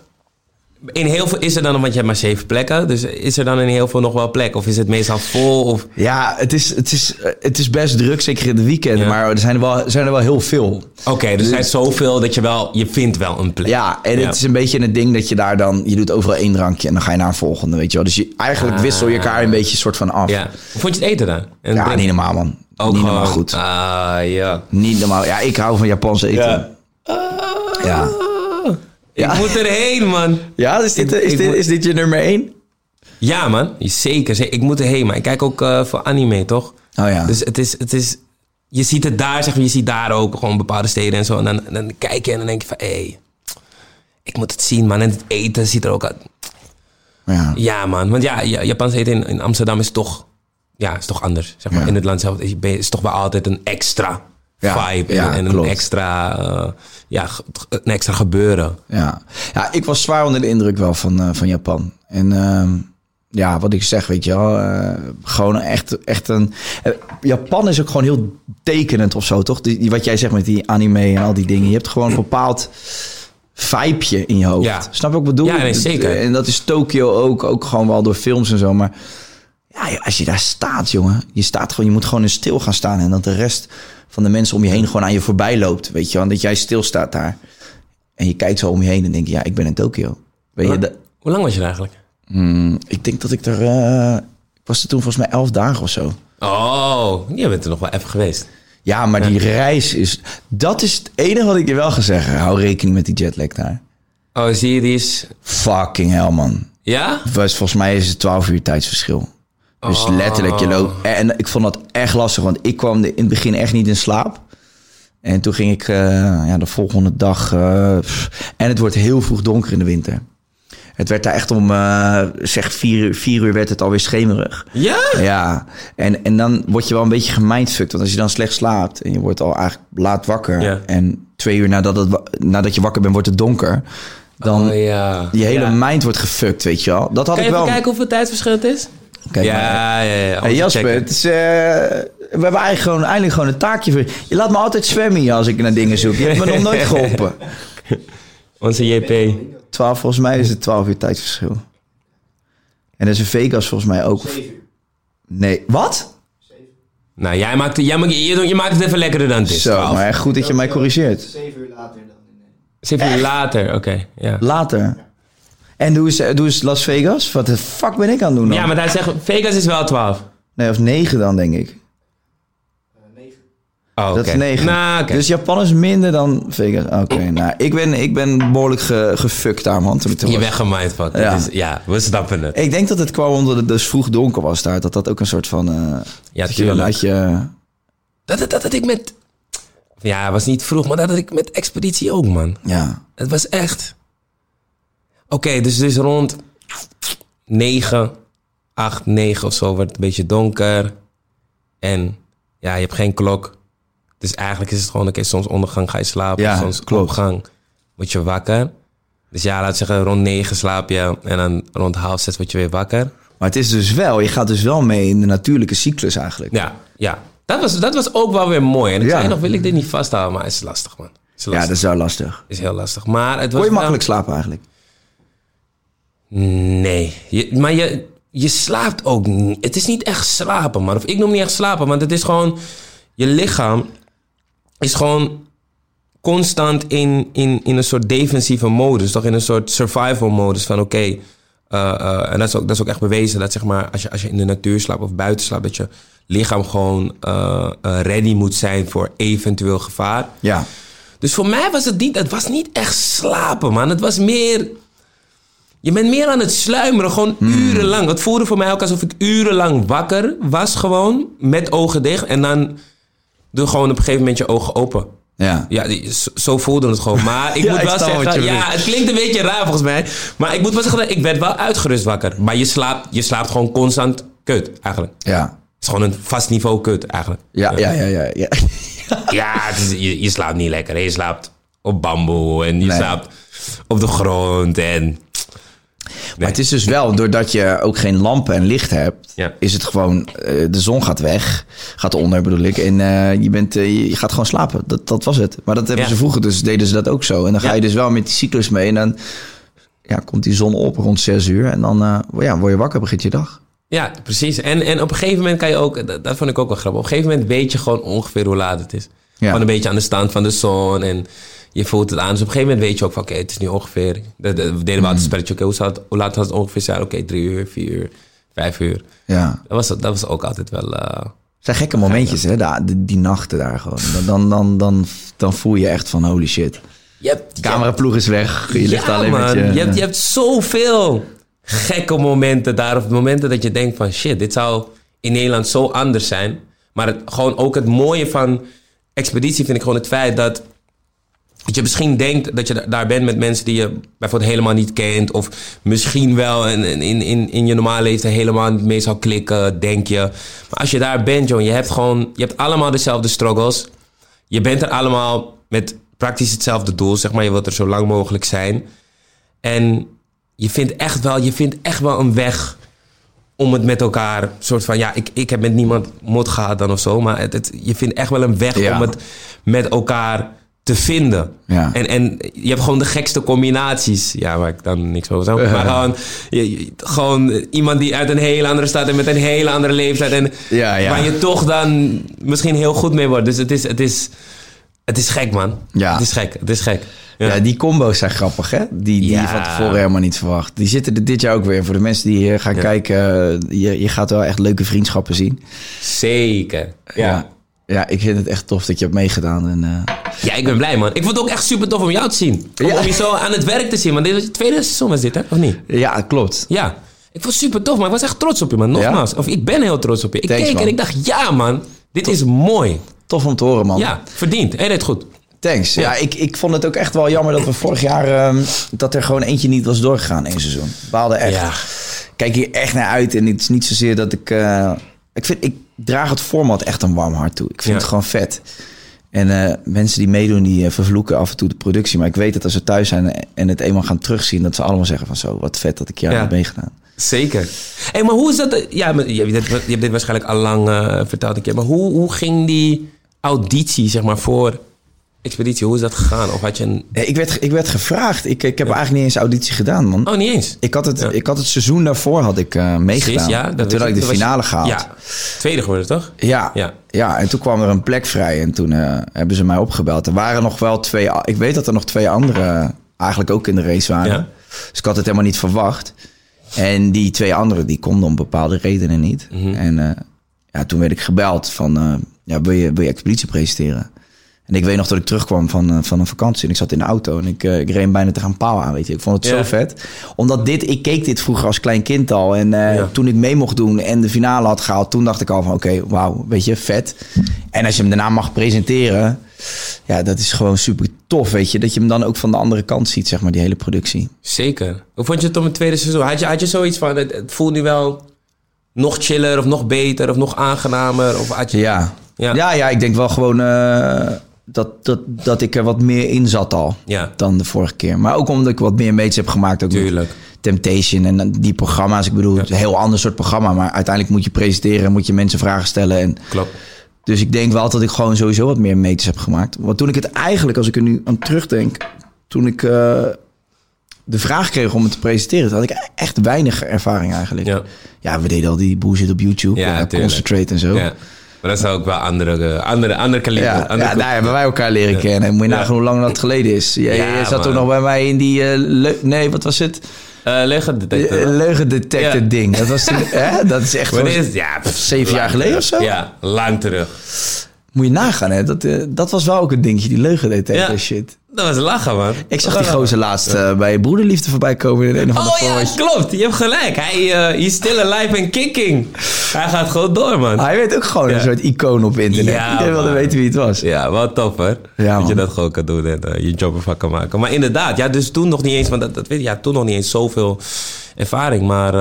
Speaker 2: in heel veel is er dan... Want je hebt maar zeven plekken. Dus is er dan in heel veel nog wel plek? Of is het meestal vol? Of,
Speaker 1: Ja, het is, het is, het is best druk, zeker in het weekend.
Speaker 2: Ja.
Speaker 1: Maar er zijn er, wel, zijn er wel heel veel.
Speaker 2: Oké, dus er zijn zoveel dat je wel... Je vindt wel een plek.
Speaker 1: Ja, en
Speaker 2: Ja.
Speaker 1: het is een beetje een ding dat je daar dan... Je doet overal één drankje en dan ga je naar een volgende, weet je wel. Dus je, eigenlijk
Speaker 2: Ah.
Speaker 1: wissel je elkaar een beetje soort van af.
Speaker 2: Ja. Hoe vond je het eten dan? En
Speaker 1: Ja, niet normaal, man.
Speaker 2: Ook
Speaker 1: niet normaal goed.
Speaker 2: Ah, ja.
Speaker 1: Niet normaal. Ja, ik hou van Japans eten. Ja. Ja.
Speaker 2: Ik moet erheen, man.
Speaker 1: Ja, is dit,
Speaker 2: Ik-
Speaker 1: is,
Speaker 2: ik
Speaker 1: dit,
Speaker 2: moet-
Speaker 1: is dit je nummer één?
Speaker 2: Ja, man. Zeker. Ik moet erheen, maar ik kijk ook eh, voor anime, toch?
Speaker 1: Oh ja.
Speaker 2: Dus het is, het is... je ziet het daar, zeg maar, je ziet daar ook gewoon bepaalde steden en zo. En dan, dan kijk je en dan denk je van, hé, hey, ik moet het zien, man. En het eten ziet er ook uit.
Speaker 1: Ja.
Speaker 2: Ja, man. Want ja, ja, Japans eten in, in Amsterdam is toch, ja, is toch anders. Zeg maar.
Speaker 1: Ja.
Speaker 2: In het land zelf is, is toch wel altijd een extra
Speaker 1: Ja,
Speaker 2: vibe.
Speaker 1: ja,
Speaker 2: en, en een extra, eh, ja, een extra gebeuren.
Speaker 1: Ja. ja, ik was zwaar onder de indruk wel van, eh, van Japan. En ehm, ja, wat ik zeg, weet je wel, eh, gewoon echt, echt een... Japan is ook gewoon heel tekenend of zo, toch? Die, die- wat jij zegt met die anime en al die dingen. Je hebt gewoon een bepaald vibeje in je hoofd.
Speaker 2: Ja.
Speaker 1: Snap je wat ik bedoel?
Speaker 2: Ja, nee, zeker.
Speaker 1: En dat is Tokio ook, ook gewoon wel door films en zo. Maar ja, als je daar staat, jongen. Je staat gewoon, je moet gewoon in stil gaan staan. En dat de rest van de mensen om je heen gewoon aan je voorbij loopt. Weet je wel? En dat jij stilstaat daar. En je kijkt zo om je heen en denk je, ja, ik ben in Tokio. Weet je,
Speaker 2: Hoe lang was je er eigenlijk?
Speaker 1: Hmm, ik denk dat ik er... eh, ik was er toen volgens mij elf dagen of zo.
Speaker 2: Oh, je bent er nog wel even geweest.
Speaker 1: Ja, maar die reis is... Dat is het enige wat ik je wel ga zeggen. Hou rekening met die jetlag daar.
Speaker 2: Oh, zie je, die is...
Speaker 1: Fucking hell, man.
Speaker 2: Ja?
Speaker 1: Was, volgens mij is het 12 uur tijdsverschil. Dus
Speaker 2: Oh.
Speaker 1: letterlijk, je loopt... En ik vond dat echt lastig, want ik kwam in het begin echt niet in slaap. En toen ging ik eh, ja, de volgende dag... eh, en het wordt heel vroeg donker in de winter. Het werd daar echt om, eh, zeg, vier uur, vier uur werd het alweer schemerig.
Speaker 2: Ja?
Speaker 1: Ja, en, en dan word je wel een beetje gemindfucked. Want als je dan slecht slaapt en je wordt al eigenlijk laat wakker...
Speaker 2: Ja.
Speaker 1: en twee uur nadat, het, nadat je wakker bent wordt het donker... dan
Speaker 2: Oh, ja.
Speaker 1: je hele
Speaker 2: Ja.
Speaker 1: mind wordt gefucked, weet je wel. Dat had
Speaker 2: Kan
Speaker 1: ik
Speaker 2: je
Speaker 1: wel...
Speaker 2: even kijken hoeveel tijdsverschil het is?
Speaker 1: Kijk maar.
Speaker 2: ja, ja, ja.
Speaker 1: Hey, Jasper, het is, eh, we hebben eigenlijk gewoon, eigenlijk gewoon een taakje voor je. Je laat me altijd zwemmen hier als ik naar dingen zoek. Je hebt me nog nooit geholpen.
Speaker 2: Onze JP.
Speaker 1: 12, volgens mij is het 12 uur tijdsverschil. En dat is in Vegas volgens mij ook.
Speaker 3: 7 uur.
Speaker 1: Nee, wat?
Speaker 2: Nou, jij maakt, jij, maakt- je, je maakt het even lekkerder dan het is.
Speaker 1: Zo,
Speaker 2: 12.
Speaker 1: maar echt goed dat je mij corrigeert.
Speaker 3: 7 uur later dan in eh,
Speaker 2: Zeven uur later, oké. ja.
Speaker 1: Later. En doe eens, doe eens Las Vegas. Wat de fuck ben ik aan het doen dan?
Speaker 2: ja, maar daar zegt Vegas is wel 12.
Speaker 1: Nee, of 9 dan, denk ik.
Speaker 3: eh, 9.
Speaker 2: Oh, oké.
Speaker 1: Dat is 9.
Speaker 2: Nou.
Speaker 1: Dus Japan is minder dan Vegas. Oké, nou, ik ben, ik ben behoorlijk ge, gefucked daar, man. Toen ik
Speaker 2: Je bent gemindfucked.
Speaker 1: Ja.
Speaker 2: Ja. Is, ja, we snappen het.
Speaker 1: Ik denk dat het kwam omdat het dus vroeg donker was daar. Dat dat ook een soort van... eh
Speaker 2: Ja,
Speaker 1: dat
Speaker 2: tuurlijk.
Speaker 1: had je...
Speaker 2: Dat, dat, dat had ik met... Ja, het was niet vroeg, maar dat had ik met Expeditie ook, man.
Speaker 1: Ja,
Speaker 2: Het was echt... Oké, dus, dus rond 9, 8, 9 of zo wordt het een beetje donker. En ja, je hebt geen klok. Dus eigenlijk is het gewoon, oké, soms ondergang ga je slapen.
Speaker 1: Ja,
Speaker 2: soms
Speaker 1: klopt.
Speaker 2: opgang word je wakker. Dus ja, laat zeggen, rond 9 slaap je. En dan rond half 6 word je weer wakker.
Speaker 1: maar het is dus wel... Je gaat dus wel mee in de natuurlijke cyclus eigenlijk.
Speaker 2: Ja, ja. Dat was, dat was ook wel weer mooi. En ik
Speaker 1: Ja.
Speaker 2: zei nog, wil ik dit niet vasthouden? Maar het is lastig, man. Het is
Speaker 1: Ja,
Speaker 2: lastig.
Speaker 1: dat is wel lastig.
Speaker 2: is heel lastig. Maar het was
Speaker 1: Kon je makkelijk slapen eigenlijk?
Speaker 2: Nee. Je, maar je, je slaapt ook niet. Het is niet echt slapen, man. Of ik noem niet echt slapen, want het is gewoon... Je lichaam is gewoon constant in, in, in een soort defensieve modus. Toch in een soort survival modus van oké... eh, eh, en dat is, ook, dat is ook echt bewezen dat zeg maar, als, je, als je in de natuur slaapt of buiten slaapt... dat je lichaam gewoon eh, ready moet zijn voor eventueel gevaar.
Speaker 1: Ja.
Speaker 2: Dus voor mij was het niet, het was niet echt slapen, man. Het was meer. Je bent meer aan het sluimeren, gewoon urenlang. Het voelde voor mij ook alsof ik urenlang wakker was, gewoon met ogen dicht. En dan doe gewoon op een gegeven moment je ogen open.
Speaker 1: Ja.
Speaker 2: Ja, zo- voelde het gewoon. Maar ik
Speaker 1: Ja,
Speaker 2: moet wel zeggen, ja, het klinkt een beetje raar volgens mij. Maar ik moet wel zeggen, dat ik werd wel uitgerust wakker. Maar je slaapt, je slaapt gewoon constant kut, eigenlijk.
Speaker 1: Ja.
Speaker 2: Het is gewoon een vast niveau kut, eigenlijk.
Speaker 1: Ja, ja, ja, ja. ja.
Speaker 2: Ja, is- je, je slaapt niet lekker. Je slaapt op bamboe en je
Speaker 1: Nee.
Speaker 2: slaapt op de grond. En
Speaker 1: Maar het is dus wel, doordat je ook geen lampen en licht hebt,
Speaker 2: Ja.
Speaker 1: is het gewoon, eh, de zon gaat weg, gaat onder bedoel ik, en eh, je, bent, eh, je gaat gewoon slapen. Dat, dat was het. Maar dat hebben
Speaker 2: Ja.
Speaker 1: ze vroeger, dus deden ze dat ook zo. En dan ga je dus wel met die cyclus mee en dan ja, komt die zon op rond zes uur en dan ja, word je wakker, begint je dag.
Speaker 2: ja, precies. En, en op een gegeven moment kan je ook, dat, dat vond ik ook wel grappig. Op een gegeven moment weet je gewoon ongeveer hoe laat het is. Gewoon een beetje aan de stand van de zon en je voelt het aan. Dus op een gegeven moment weet je ook van, oké, het is nu ongeveer. Dat, dat- we deden wel altijd een spelletje, oké, hoe, het- hoe laat had het ongeveer zijn? Oké, drie uur, vier uur, vijf uur.
Speaker 1: Ja.
Speaker 2: Dat was, dat was ook altijd wel...
Speaker 1: Het zijn gekke momentjes, hè, die, die nachten daar gewoon. Dan, dan, dan, dan, dan voel je echt van holy shit.
Speaker 2: je
Speaker 1: Cameraploeg is weg, je ligt
Speaker 2: ja,
Speaker 1: alleen
Speaker 2: man.
Speaker 1: met je...
Speaker 2: je, hebt, je hebt zoveel gekke momenten daar. Of momenten dat je denkt van shit, dit zou in Nederland zo anders zijn. Maar Maar het, gewoon ook het mooie van expeditie vind ik gewoon het feit dat dat je misschien denkt dat je da- daar bent met mensen die je bijvoorbeeld helemaal niet kent. Of misschien wel in, in, in, in je normale leven helemaal niet mee zou klikken, denk je. Maar als je daar bent, joh, je hebt gewoon, je hebt allemaal dezelfde struggles. Je bent er allemaal met praktisch hetzelfde doel, zeg maar. Je wilt er zo lang mogelijk zijn. En je vindt echt wel, je vindt echt wel een weg om het met elkaar, soort van, ja, ik, ik heb met niemand mot gehad dan of zo, maar het, het, je vindt echt wel een weg
Speaker 1: Ja.
Speaker 2: om het met elkaar te vinden.
Speaker 1: Ja.
Speaker 2: En, en je hebt gewoon de gekste combinaties, ja, waar ik dan niks over zou, maar gewoon, je- je- gewoon iemand die uit een hele andere stad en met een hele andere leeftijd en
Speaker 1: Ja, ja.
Speaker 2: waar je toch dan misschien heel goed mee wordt. Dus het is, het is, het is gek, man.
Speaker 1: Ja.
Speaker 2: Het is gek, het is gek.
Speaker 1: Ja. die combo's zijn grappig, hè? Die, die
Speaker 2: Ja.
Speaker 1: je van tevoren helemaal niet verwacht. Die zitten er dit jaar ook weer. Voor de mensen die hier gaan
Speaker 2: Ja.
Speaker 1: kijken, eh, je, je gaat wel echt leuke vriendschappen zien.
Speaker 2: Zeker. Ja.
Speaker 1: Ja. Ik vind het echt tof dat je hebt meegedaan. En, eh,
Speaker 2: Ja, ik ben blij, man. Ik vond het ook echt super tof om jou te zien. Om,
Speaker 1: Ja.
Speaker 2: om je zo aan het werk te zien. Want dit was je tweede seizoen, was dit, hè? Of niet?
Speaker 1: ja, klopt.
Speaker 2: Ja. Ik vond het super tof, maar ik was echt trots op je, man. Nogmaals. Of ik ben heel trots op je. Ik
Speaker 1: Thanks,
Speaker 2: keek
Speaker 1: man.
Speaker 2: en ik dacht, ja, man. Dit is mooi.
Speaker 1: Tof om te horen, man.
Speaker 2: Ja, verdiend. En het goed.
Speaker 1: Thanks. Ja, ik, ik vond het ook echt wel jammer dat we vorig jaar... ehm, dat er gewoon eentje niet was doorgegaan één seizoen. We baalden echt.
Speaker 2: Ja.
Speaker 1: Ik Kijk hier echt naar uit. En het is niet zozeer dat ik... eh, ik, vind, ik draag het format echt een warm hart toe. Ik vind
Speaker 2: Ja.
Speaker 1: het gewoon vet. En eh, mensen die meedoen, die eh, vervloeken af en toe de productie. Maar ik weet dat als ze thuis zijn en het eenmaal gaan terugzien... dat ze allemaal zeggen van zo, wat vet dat ik
Speaker 2: Ja.
Speaker 1: heb meegedaan.
Speaker 2: Zeker. Hé, maar hoe is dat? Ja, maar je, hebt dit, je hebt dit waarschijnlijk al lang eh, verteld een keer. Maar hoe, hoe ging die auditie, zeg maar, voor Expeditie? Hoe is dat gegaan? Of had je een...
Speaker 1: Ik, werd, ik werd gevraagd. Ik, ik heb eigenlijk niet eens auditie gedaan, man.
Speaker 2: Oh, niet eens?
Speaker 1: Ik had, het,
Speaker 2: Ja.
Speaker 1: ik had het seizoen daarvoor had ik eh, meegedaan.
Speaker 2: Precies, ja. Dat
Speaker 1: toen had ik de
Speaker 2: was je-
Speaker 1: finale gehaald.
Speaker 2: Ja, tweede geworden, toch?
Speaker 1: Ja,
Speaker 2: Ja.
Speaker 1: ja. en toen kwam er een plek vrij en toen eh, hebben ze mij opgebeld. Er waren nog wel twee, ik weet dat er nog twee anderen eigenlijk ook in de race waren. Dus ik had het helemaal niet verwacht. En die twee anderen, die konden om bepaalde redenen niet.
Speaker 2: Mhm.
Speaker 1: En eh, ja, toen werd ik gebeld van, ja, wil, je, wil je expeditie presenteren? En ik weet nog dat ik terugkwam van, eh, van een vakantie en ik zat in de auto en ik, eh, ik reed bijna tegen een paal aan, weet je. Ik vond het
Speaker 2: Ja.
Speaker 1: zo vet. Omdat dit, ik keek dit vroeger als klein kind al. En eh,
Speaker 2: Ja.
Speaker 1: toen ik mee mocht doen en de finale had gehaald, toen dacht ik al van oké, wauw, weet je, vet. En als je hem daarna mag presenteren, ja, dat is gewoon super tof, weet je. Dat je hem dan ook van de andere kant ziet, zeg maar, die hele productie.
Speaker 2: Zeker. Hoe vond je het om het tweede seizoen? Had je, had je zoiets van, het, het voelt nu wel nog chiller of nog beter of nog aangenamer? Of had je...
Speaker 1: Ja,
Speaker 2: Ja.
Speaker 1: ja, ja, ik denk wel gewoon dat, dat, dat ik er wat meer in zat al
Speaker 2: Ja.
Speaker 1: dan de vorige keer. Maar ook omdat ik wat meer mates heb gemaakt. Ook
Speaker 2: Tuurlijk.
Speaker 1: Temptation en die programma's. Ik bedoel, een heel ander soort programma. Maar uiteindelijk moet je presenteren en moet je mensen vragen stellen. En
Speaker 2: Klopt.
Speaker 1: Dus ik denk wel dat ik gewoon sowieso wat meer meters heb gemaakt. Want toen ik het eigenlijk, als ik er nu aan terugdenk, toen ik eh, de vraag kreeg om het te presenteren, toen had ik echt weinig ervaring eigenlijk.
Speaker 2: Ja.
Speaker 1: Ja, we deden al die bullshit op YouTube,
Speaker 2: Ja, tuurlijk.
Speaker 1: Concentrate en zo.
Speaker 2: Ja. Maar dat is ook wel andere, eh, andere, andere kaliber.
Speaker 1: Ja,
Speaker 2: andere
Speaker 1: ja, daar hebben wij elkaar leren kennen. Moet je
Speaker 2: Ja.
Speaker 1: nagaan hoe lang dat geleden is. Jij, zat
Speaker 2: man.
Speaker 1: toen nog bij mij in die... eh, leu- nee, wat was het?
Speaker 2: Eh, leugendetector.
Speaker 1: Eh, Leugendetector
Speaker 2: Ja.
Speaker 1: ding. Dat, was toen, hè? dat is echt
Speaker 2: Wanneer is het? Ja, pff,
Speaker 1: zeven
Speaker 2: lang
Speaker 1: jaar geleden
Speaker 2: terug.
Speaker 1: of zo?
Speaker 2: Ja, lang terug.
Speaker 1: Moet je nagaan, hè? Dat, eh, dat was wel ook een dingetje, die leugendetector
Speaker 2: Ja.
Speaker 1: shit.
Speaker 2: Dat was lachen, man.
Speaker 1: Ik zag die gozer laatst eh, bij Broederliefde voorbij komen in een of ander
Speaker 2: Oh ja, klopt. Je hebt gelijk. Hij eh is still alive and kicking. Hij gaat gewoon door, man.
Speaker 1: Hij werd ook gewoon
Speaker 2: Ja.
Speaker 1: een soort icoon op internet.
Speaker 2: Ja,
Speaker 1: Iedereen wilde weten wie het was.
Speaker 2: Ja, wat tof, hè?
Speaker 1: Ja,
Speaker 2: dat je dat gewoon kan doen en je job ervan kan maken. Maar inderdaad, ja, dus toen nog niet eens, want dat, dat weet je, ja, toen nog niet eens zoveel ervaring. Maar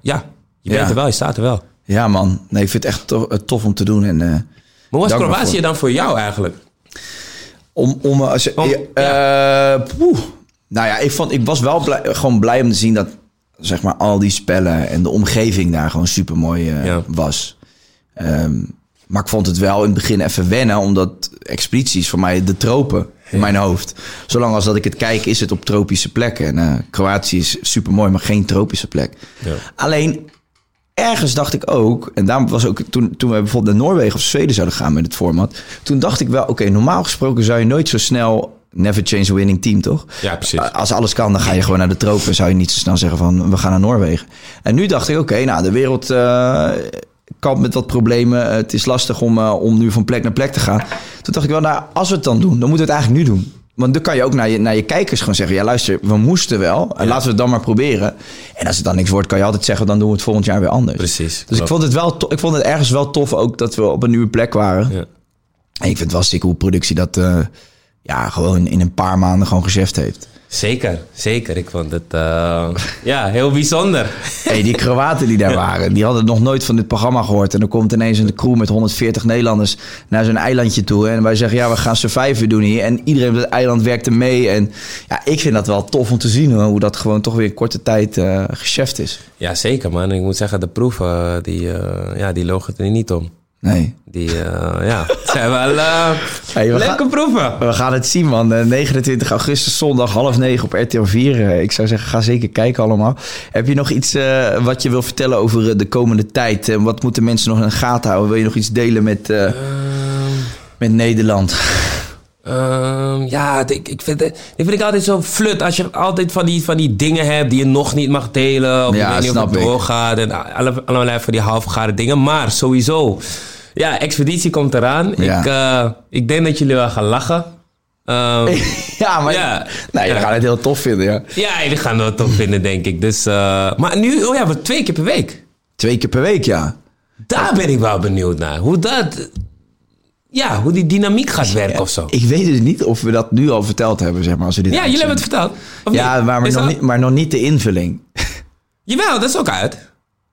Speaker 2: ja, je bent er wel, je staat er wel.
Speaker 1: Ja, man. Nee, ik vind het echt tof, tof om te doen. En,
Speaker 2: Maar was Kroatië dan voor jou eigenlijk?
Speaker 1: om, om, eh, als
Speaker 2: Om-
Speaker 1: eh, poeh. Nou ja, ik, vond, ik was wel blij, gewoon blij om te zien dat zeg maar, al die spellen en de omgeving daar gewoon super mooi
Speaker 2: Ja.
Speaker 1: was. Ehm, maar ik vond het wel in het begin even wennen, omdat expedities voor mij de tropen in mijn hoofd. Zolang als dat ik het kijk, is het op tropische plekken. En eh, Kroatië is super mooi, maar geen tropische plek.
Speaker 2: Ja.
Speaker 1: Alleen ergens dacht ik ook, en daarom was ook toen, toen we bijvoorbeeld naar Noorwegen of Zweden zouden gaan met het format, toen dacht ik wel, oké, normaal gesproken zou je nooit zo snel never change a winning team, toch?
Speaker 2: Ja, precies.
Speaker 1: Als alles kan, dan ga je gewoon naar de tropen. Zou je niet zo snel zeggen van, we gaan naar Noorwegen. En nu dacht ik, oké, nou, de wereld eh kampt met wat problemen. Het is lastig om, eh, om nu van plek naar plek te gaan. Toen dacht ik wel, nou, als we het dan doen, dan moeten we het eigenlijk nu doen. Want dan kan je ook naar je, naar je kijkers gewoon zeggen... ja, luister, we moesten wel. En laten we het dan maar proberen. En als het dan niks wordt, kan je altijd zeggen... dan doen we het volgend jaar weer anders.
Speaker 2: Precies,
Speaker 1: Dus ik vond, het wel ik vond het ergens wel tof ook... dat we op een nieuwe plek waren.
Speaker 2: Ja.
Speaker 1: En ik vind het wel sick hoe productie dat... eh, ja, gewoon in een paar maanden gewoon gezegd heeft.
Speaker 2: Zeker, zeker. Ik vond het eh, ja, heel bijzonder.
Speaker 1: Hey, die Kroaten die daar waren, die hadden nog nooit van dit programma gehoord. En dan komt ineens een crew met 140 Nederlanders naar zo'n eilandje toe. En wij zeggen, ja, we gaan surviven doen hier. En iedereen op het eiland werkte mee. En ja, ik vind dat wel tof om te zien hoor, hoe dat gewoon toch weer in korte tijd eh gecheft is.
Speaker 2: Ja, zeker man. Ik moet zeggen, de proeven, die, eh, ja, die logen er niet om.
Speaker 1: Nee.
Speaker 2: Die, eh, ja, het zijn wel eh,
Speaker 1: Hey, we,
Speaker 2: leuke
Speaker 1: gaan,
Speaker 2: proeven.
Speaker 1: we gaan het zien man. Eh, 29 augustus, zondag, half negen op RTL 4. Eh, ik zou zeggen, ga zeker kijken allemaal. Heb je nog iets eh, wat je wil vertellen over eh, de komende tijd? En wat moeten mensen nog in de gaten houden? Wil je nog iets delen met, eh, met Nederland?
Speaker 2: Ehm, ja, ik, ik vind, die vind ik altijd zo flut. Als je altijd van die, van die dingen hebt die je nog niet mag delen. Of
Speaker 1: Ja,
Speaker 2: je weet niet of het
Speaker 1: ik.
Speaker 2: doorgaat. En alle, allerlei van die halfgare dingen. Maar sowieso, ja, expeditie komt eraan.
Speaker 1: Ja.
Speaker 2: Ik, eh, ik denk dat jullie wel gaan lachen. Ehm,
Speaker 1: Ja, maar
Speaker 2: Ja.
Speaker 1: we
Speaker 2: Ja.
Speaker 1: gaan het heel tof vinden, ja.
Speaker 2: ja, jullie gaan het wel tof vinden, denk ik. Dus, eh, maar nu, oh ja, we twee keer per week.
Speaker 1: Twee keer per week, ja.
Speaker 2: Daar ben ik wel benieuwd naar. Hoe dat, ja, hoe die dynamiek gaat werken of zo.
Speaker 1: Ik weet dus niet of we dat nu al verteld hebben, zeg maar, als we dit
Speaker 2: Ja, jullie hebben het verteld.
Speaker 1: Ja, maar, nog niet, maar nog niet de invulling.
Speaker 2: Jawel, dat is ook uit.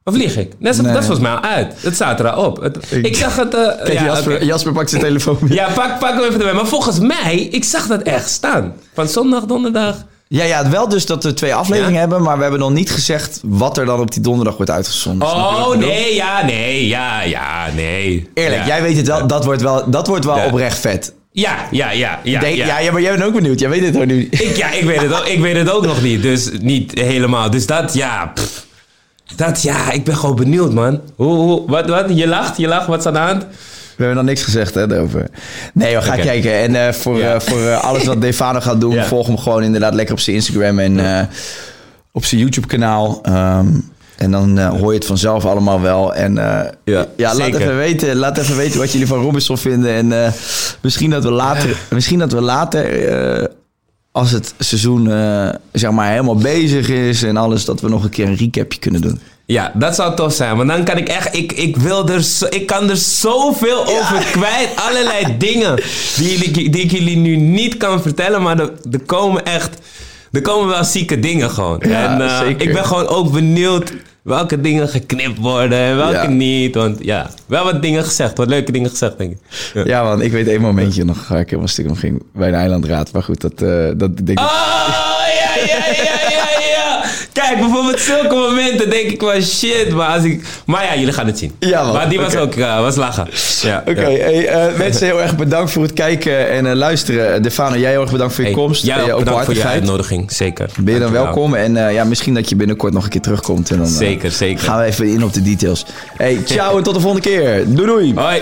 Speaker 2: Of lieg ik? Dat is,
Speaker 1: Nee.
Speaker 2: dat volgens mij al uit. Het staat er al op. Het- ik, zag het... eh,
Speaker 1: Kijk,
Speaker 2: ja,
Speaker 1: Jasper,
Speaker 2: oké.
Speaker 1: Jasper pakt zijn telefoon
Speaker 2: ja, pak, pak hem even erbij. Maar volgens mij, ik zag dat echt staan. Van zondag, donderdag.
Speaker 1: Ja, ja, wel dus dat we twee afleveringen
Speaker 2: Ja?
Speaker 1: hebben, maar we hebben nog niet gezegd wat er dan op die donderdag wordt uitgezonden.
Speaker 2: Oh, nee, ja, nee, ja, ja, nee.
Speaker 1: Eerlijk,
Speaker 2: Ja.
Speaker 1: jij weet het wel, dat wordt wel, dat wordt wel
Speaker 2: Ja.
Speaker 1: oprecht vet.
Speaker 2: Ja, ja, ja, ja.
Speaker 1: Denk,
Speaker 2: ja.
Speaker 1: ja. Ja, maar jij bent ook benieuwd. Jij weet het ook nu.
Speaker 2: Ik, ja, ik weet, het ook, ik weet het ook nog niet. Dus niet helemaal. Dus dat, ja... pff. dat, ja, ik ben gewoon benieuwd, man. Hoe, hoe, wat, wat? Je lacht, je lacht. Wat is aan de hand?
Speaker 1: We hebben nog niks gezegd hè, daarover. Nee, we gaan kijken. En eh, voor,
Speaker 2: Ja.
Speaker 1: eh, voor eh, alles wat Defano gaat doen,
Speaker 2: Ja.
Speaker 1: volg hem gewoon inderdaad lekker op zijn Instagram en op zijn YouTube-kanaal. Ehm, en dan hoor je het vanzelf allemaal wel. En
Speaker 2: Ja,
Speaker 1: ja, laat, even weten, laat even weten wat jullie van Robinson vinden. En misschien dat we later, misschien dat we later als het seizoen zeg maar helemaal bezig is en alles, dat we nog een keer een recapje kunnen doen.
Speaker 2: Ja, dat zou tof zijn. Want dan kan ik echt... Ik, ik, wil er zo, ik kan er zoveel over kwijt. Allerlei dingen die, die ik jullie nu niet kan vertellen. Maar er, er komen echt... Er komen wel zieke dingen gewoon.
Speaker 1: Ja,
Speaker 2: en eh,
Speaker 1: zeker.
Speaker 2: ik ben gewoon ook benieuwd welke dingen geknipt worden en welke
Speaker 1: Ja.
Speaker 2: niet. Want ja, wel wat dingen gezegd. Wat leuke dingen gezegd, denk ik. Ja.
Speaker 1: Ja, man, ik weet één momentje nog ik helemaal stuk om ging bij de eilandraad. Maar goed, dat, eh, dat denk ik...
Speaker 2: Oh, ja, ja, ja. Kijk, bijvoorbeeld zulke momenten denk ik wel shit. Maar, als ik, maar ja, jullie gaan het zien.
Speaker 1: Ja, man.
Speaker 2: Maar die was ook eh, was lachen. Ja,
Speaker 1: Oké,
Speaker 2: ja.
Speaker 1: hey, eh, mensen heel erg bedankt voor het kijken en eh, luisteren. Defano, jij heel erg bedankt voor je
Speaker 2: Hey,
Speaker 1: komst.
Speaker 2: Jij ook bedankt voor je uitnodiging, zeker.
Speaker 1: Ben je dan welkom en ja, misschien dat je binnenkort nog een keer terugkomt. En dan,
Speaker 2: Zeker, zeker.
Speaker 1: Gaan we even in op de details. Hey, ciao en tot de volgende keer. Doei doei.
Speaker 2: Hoi.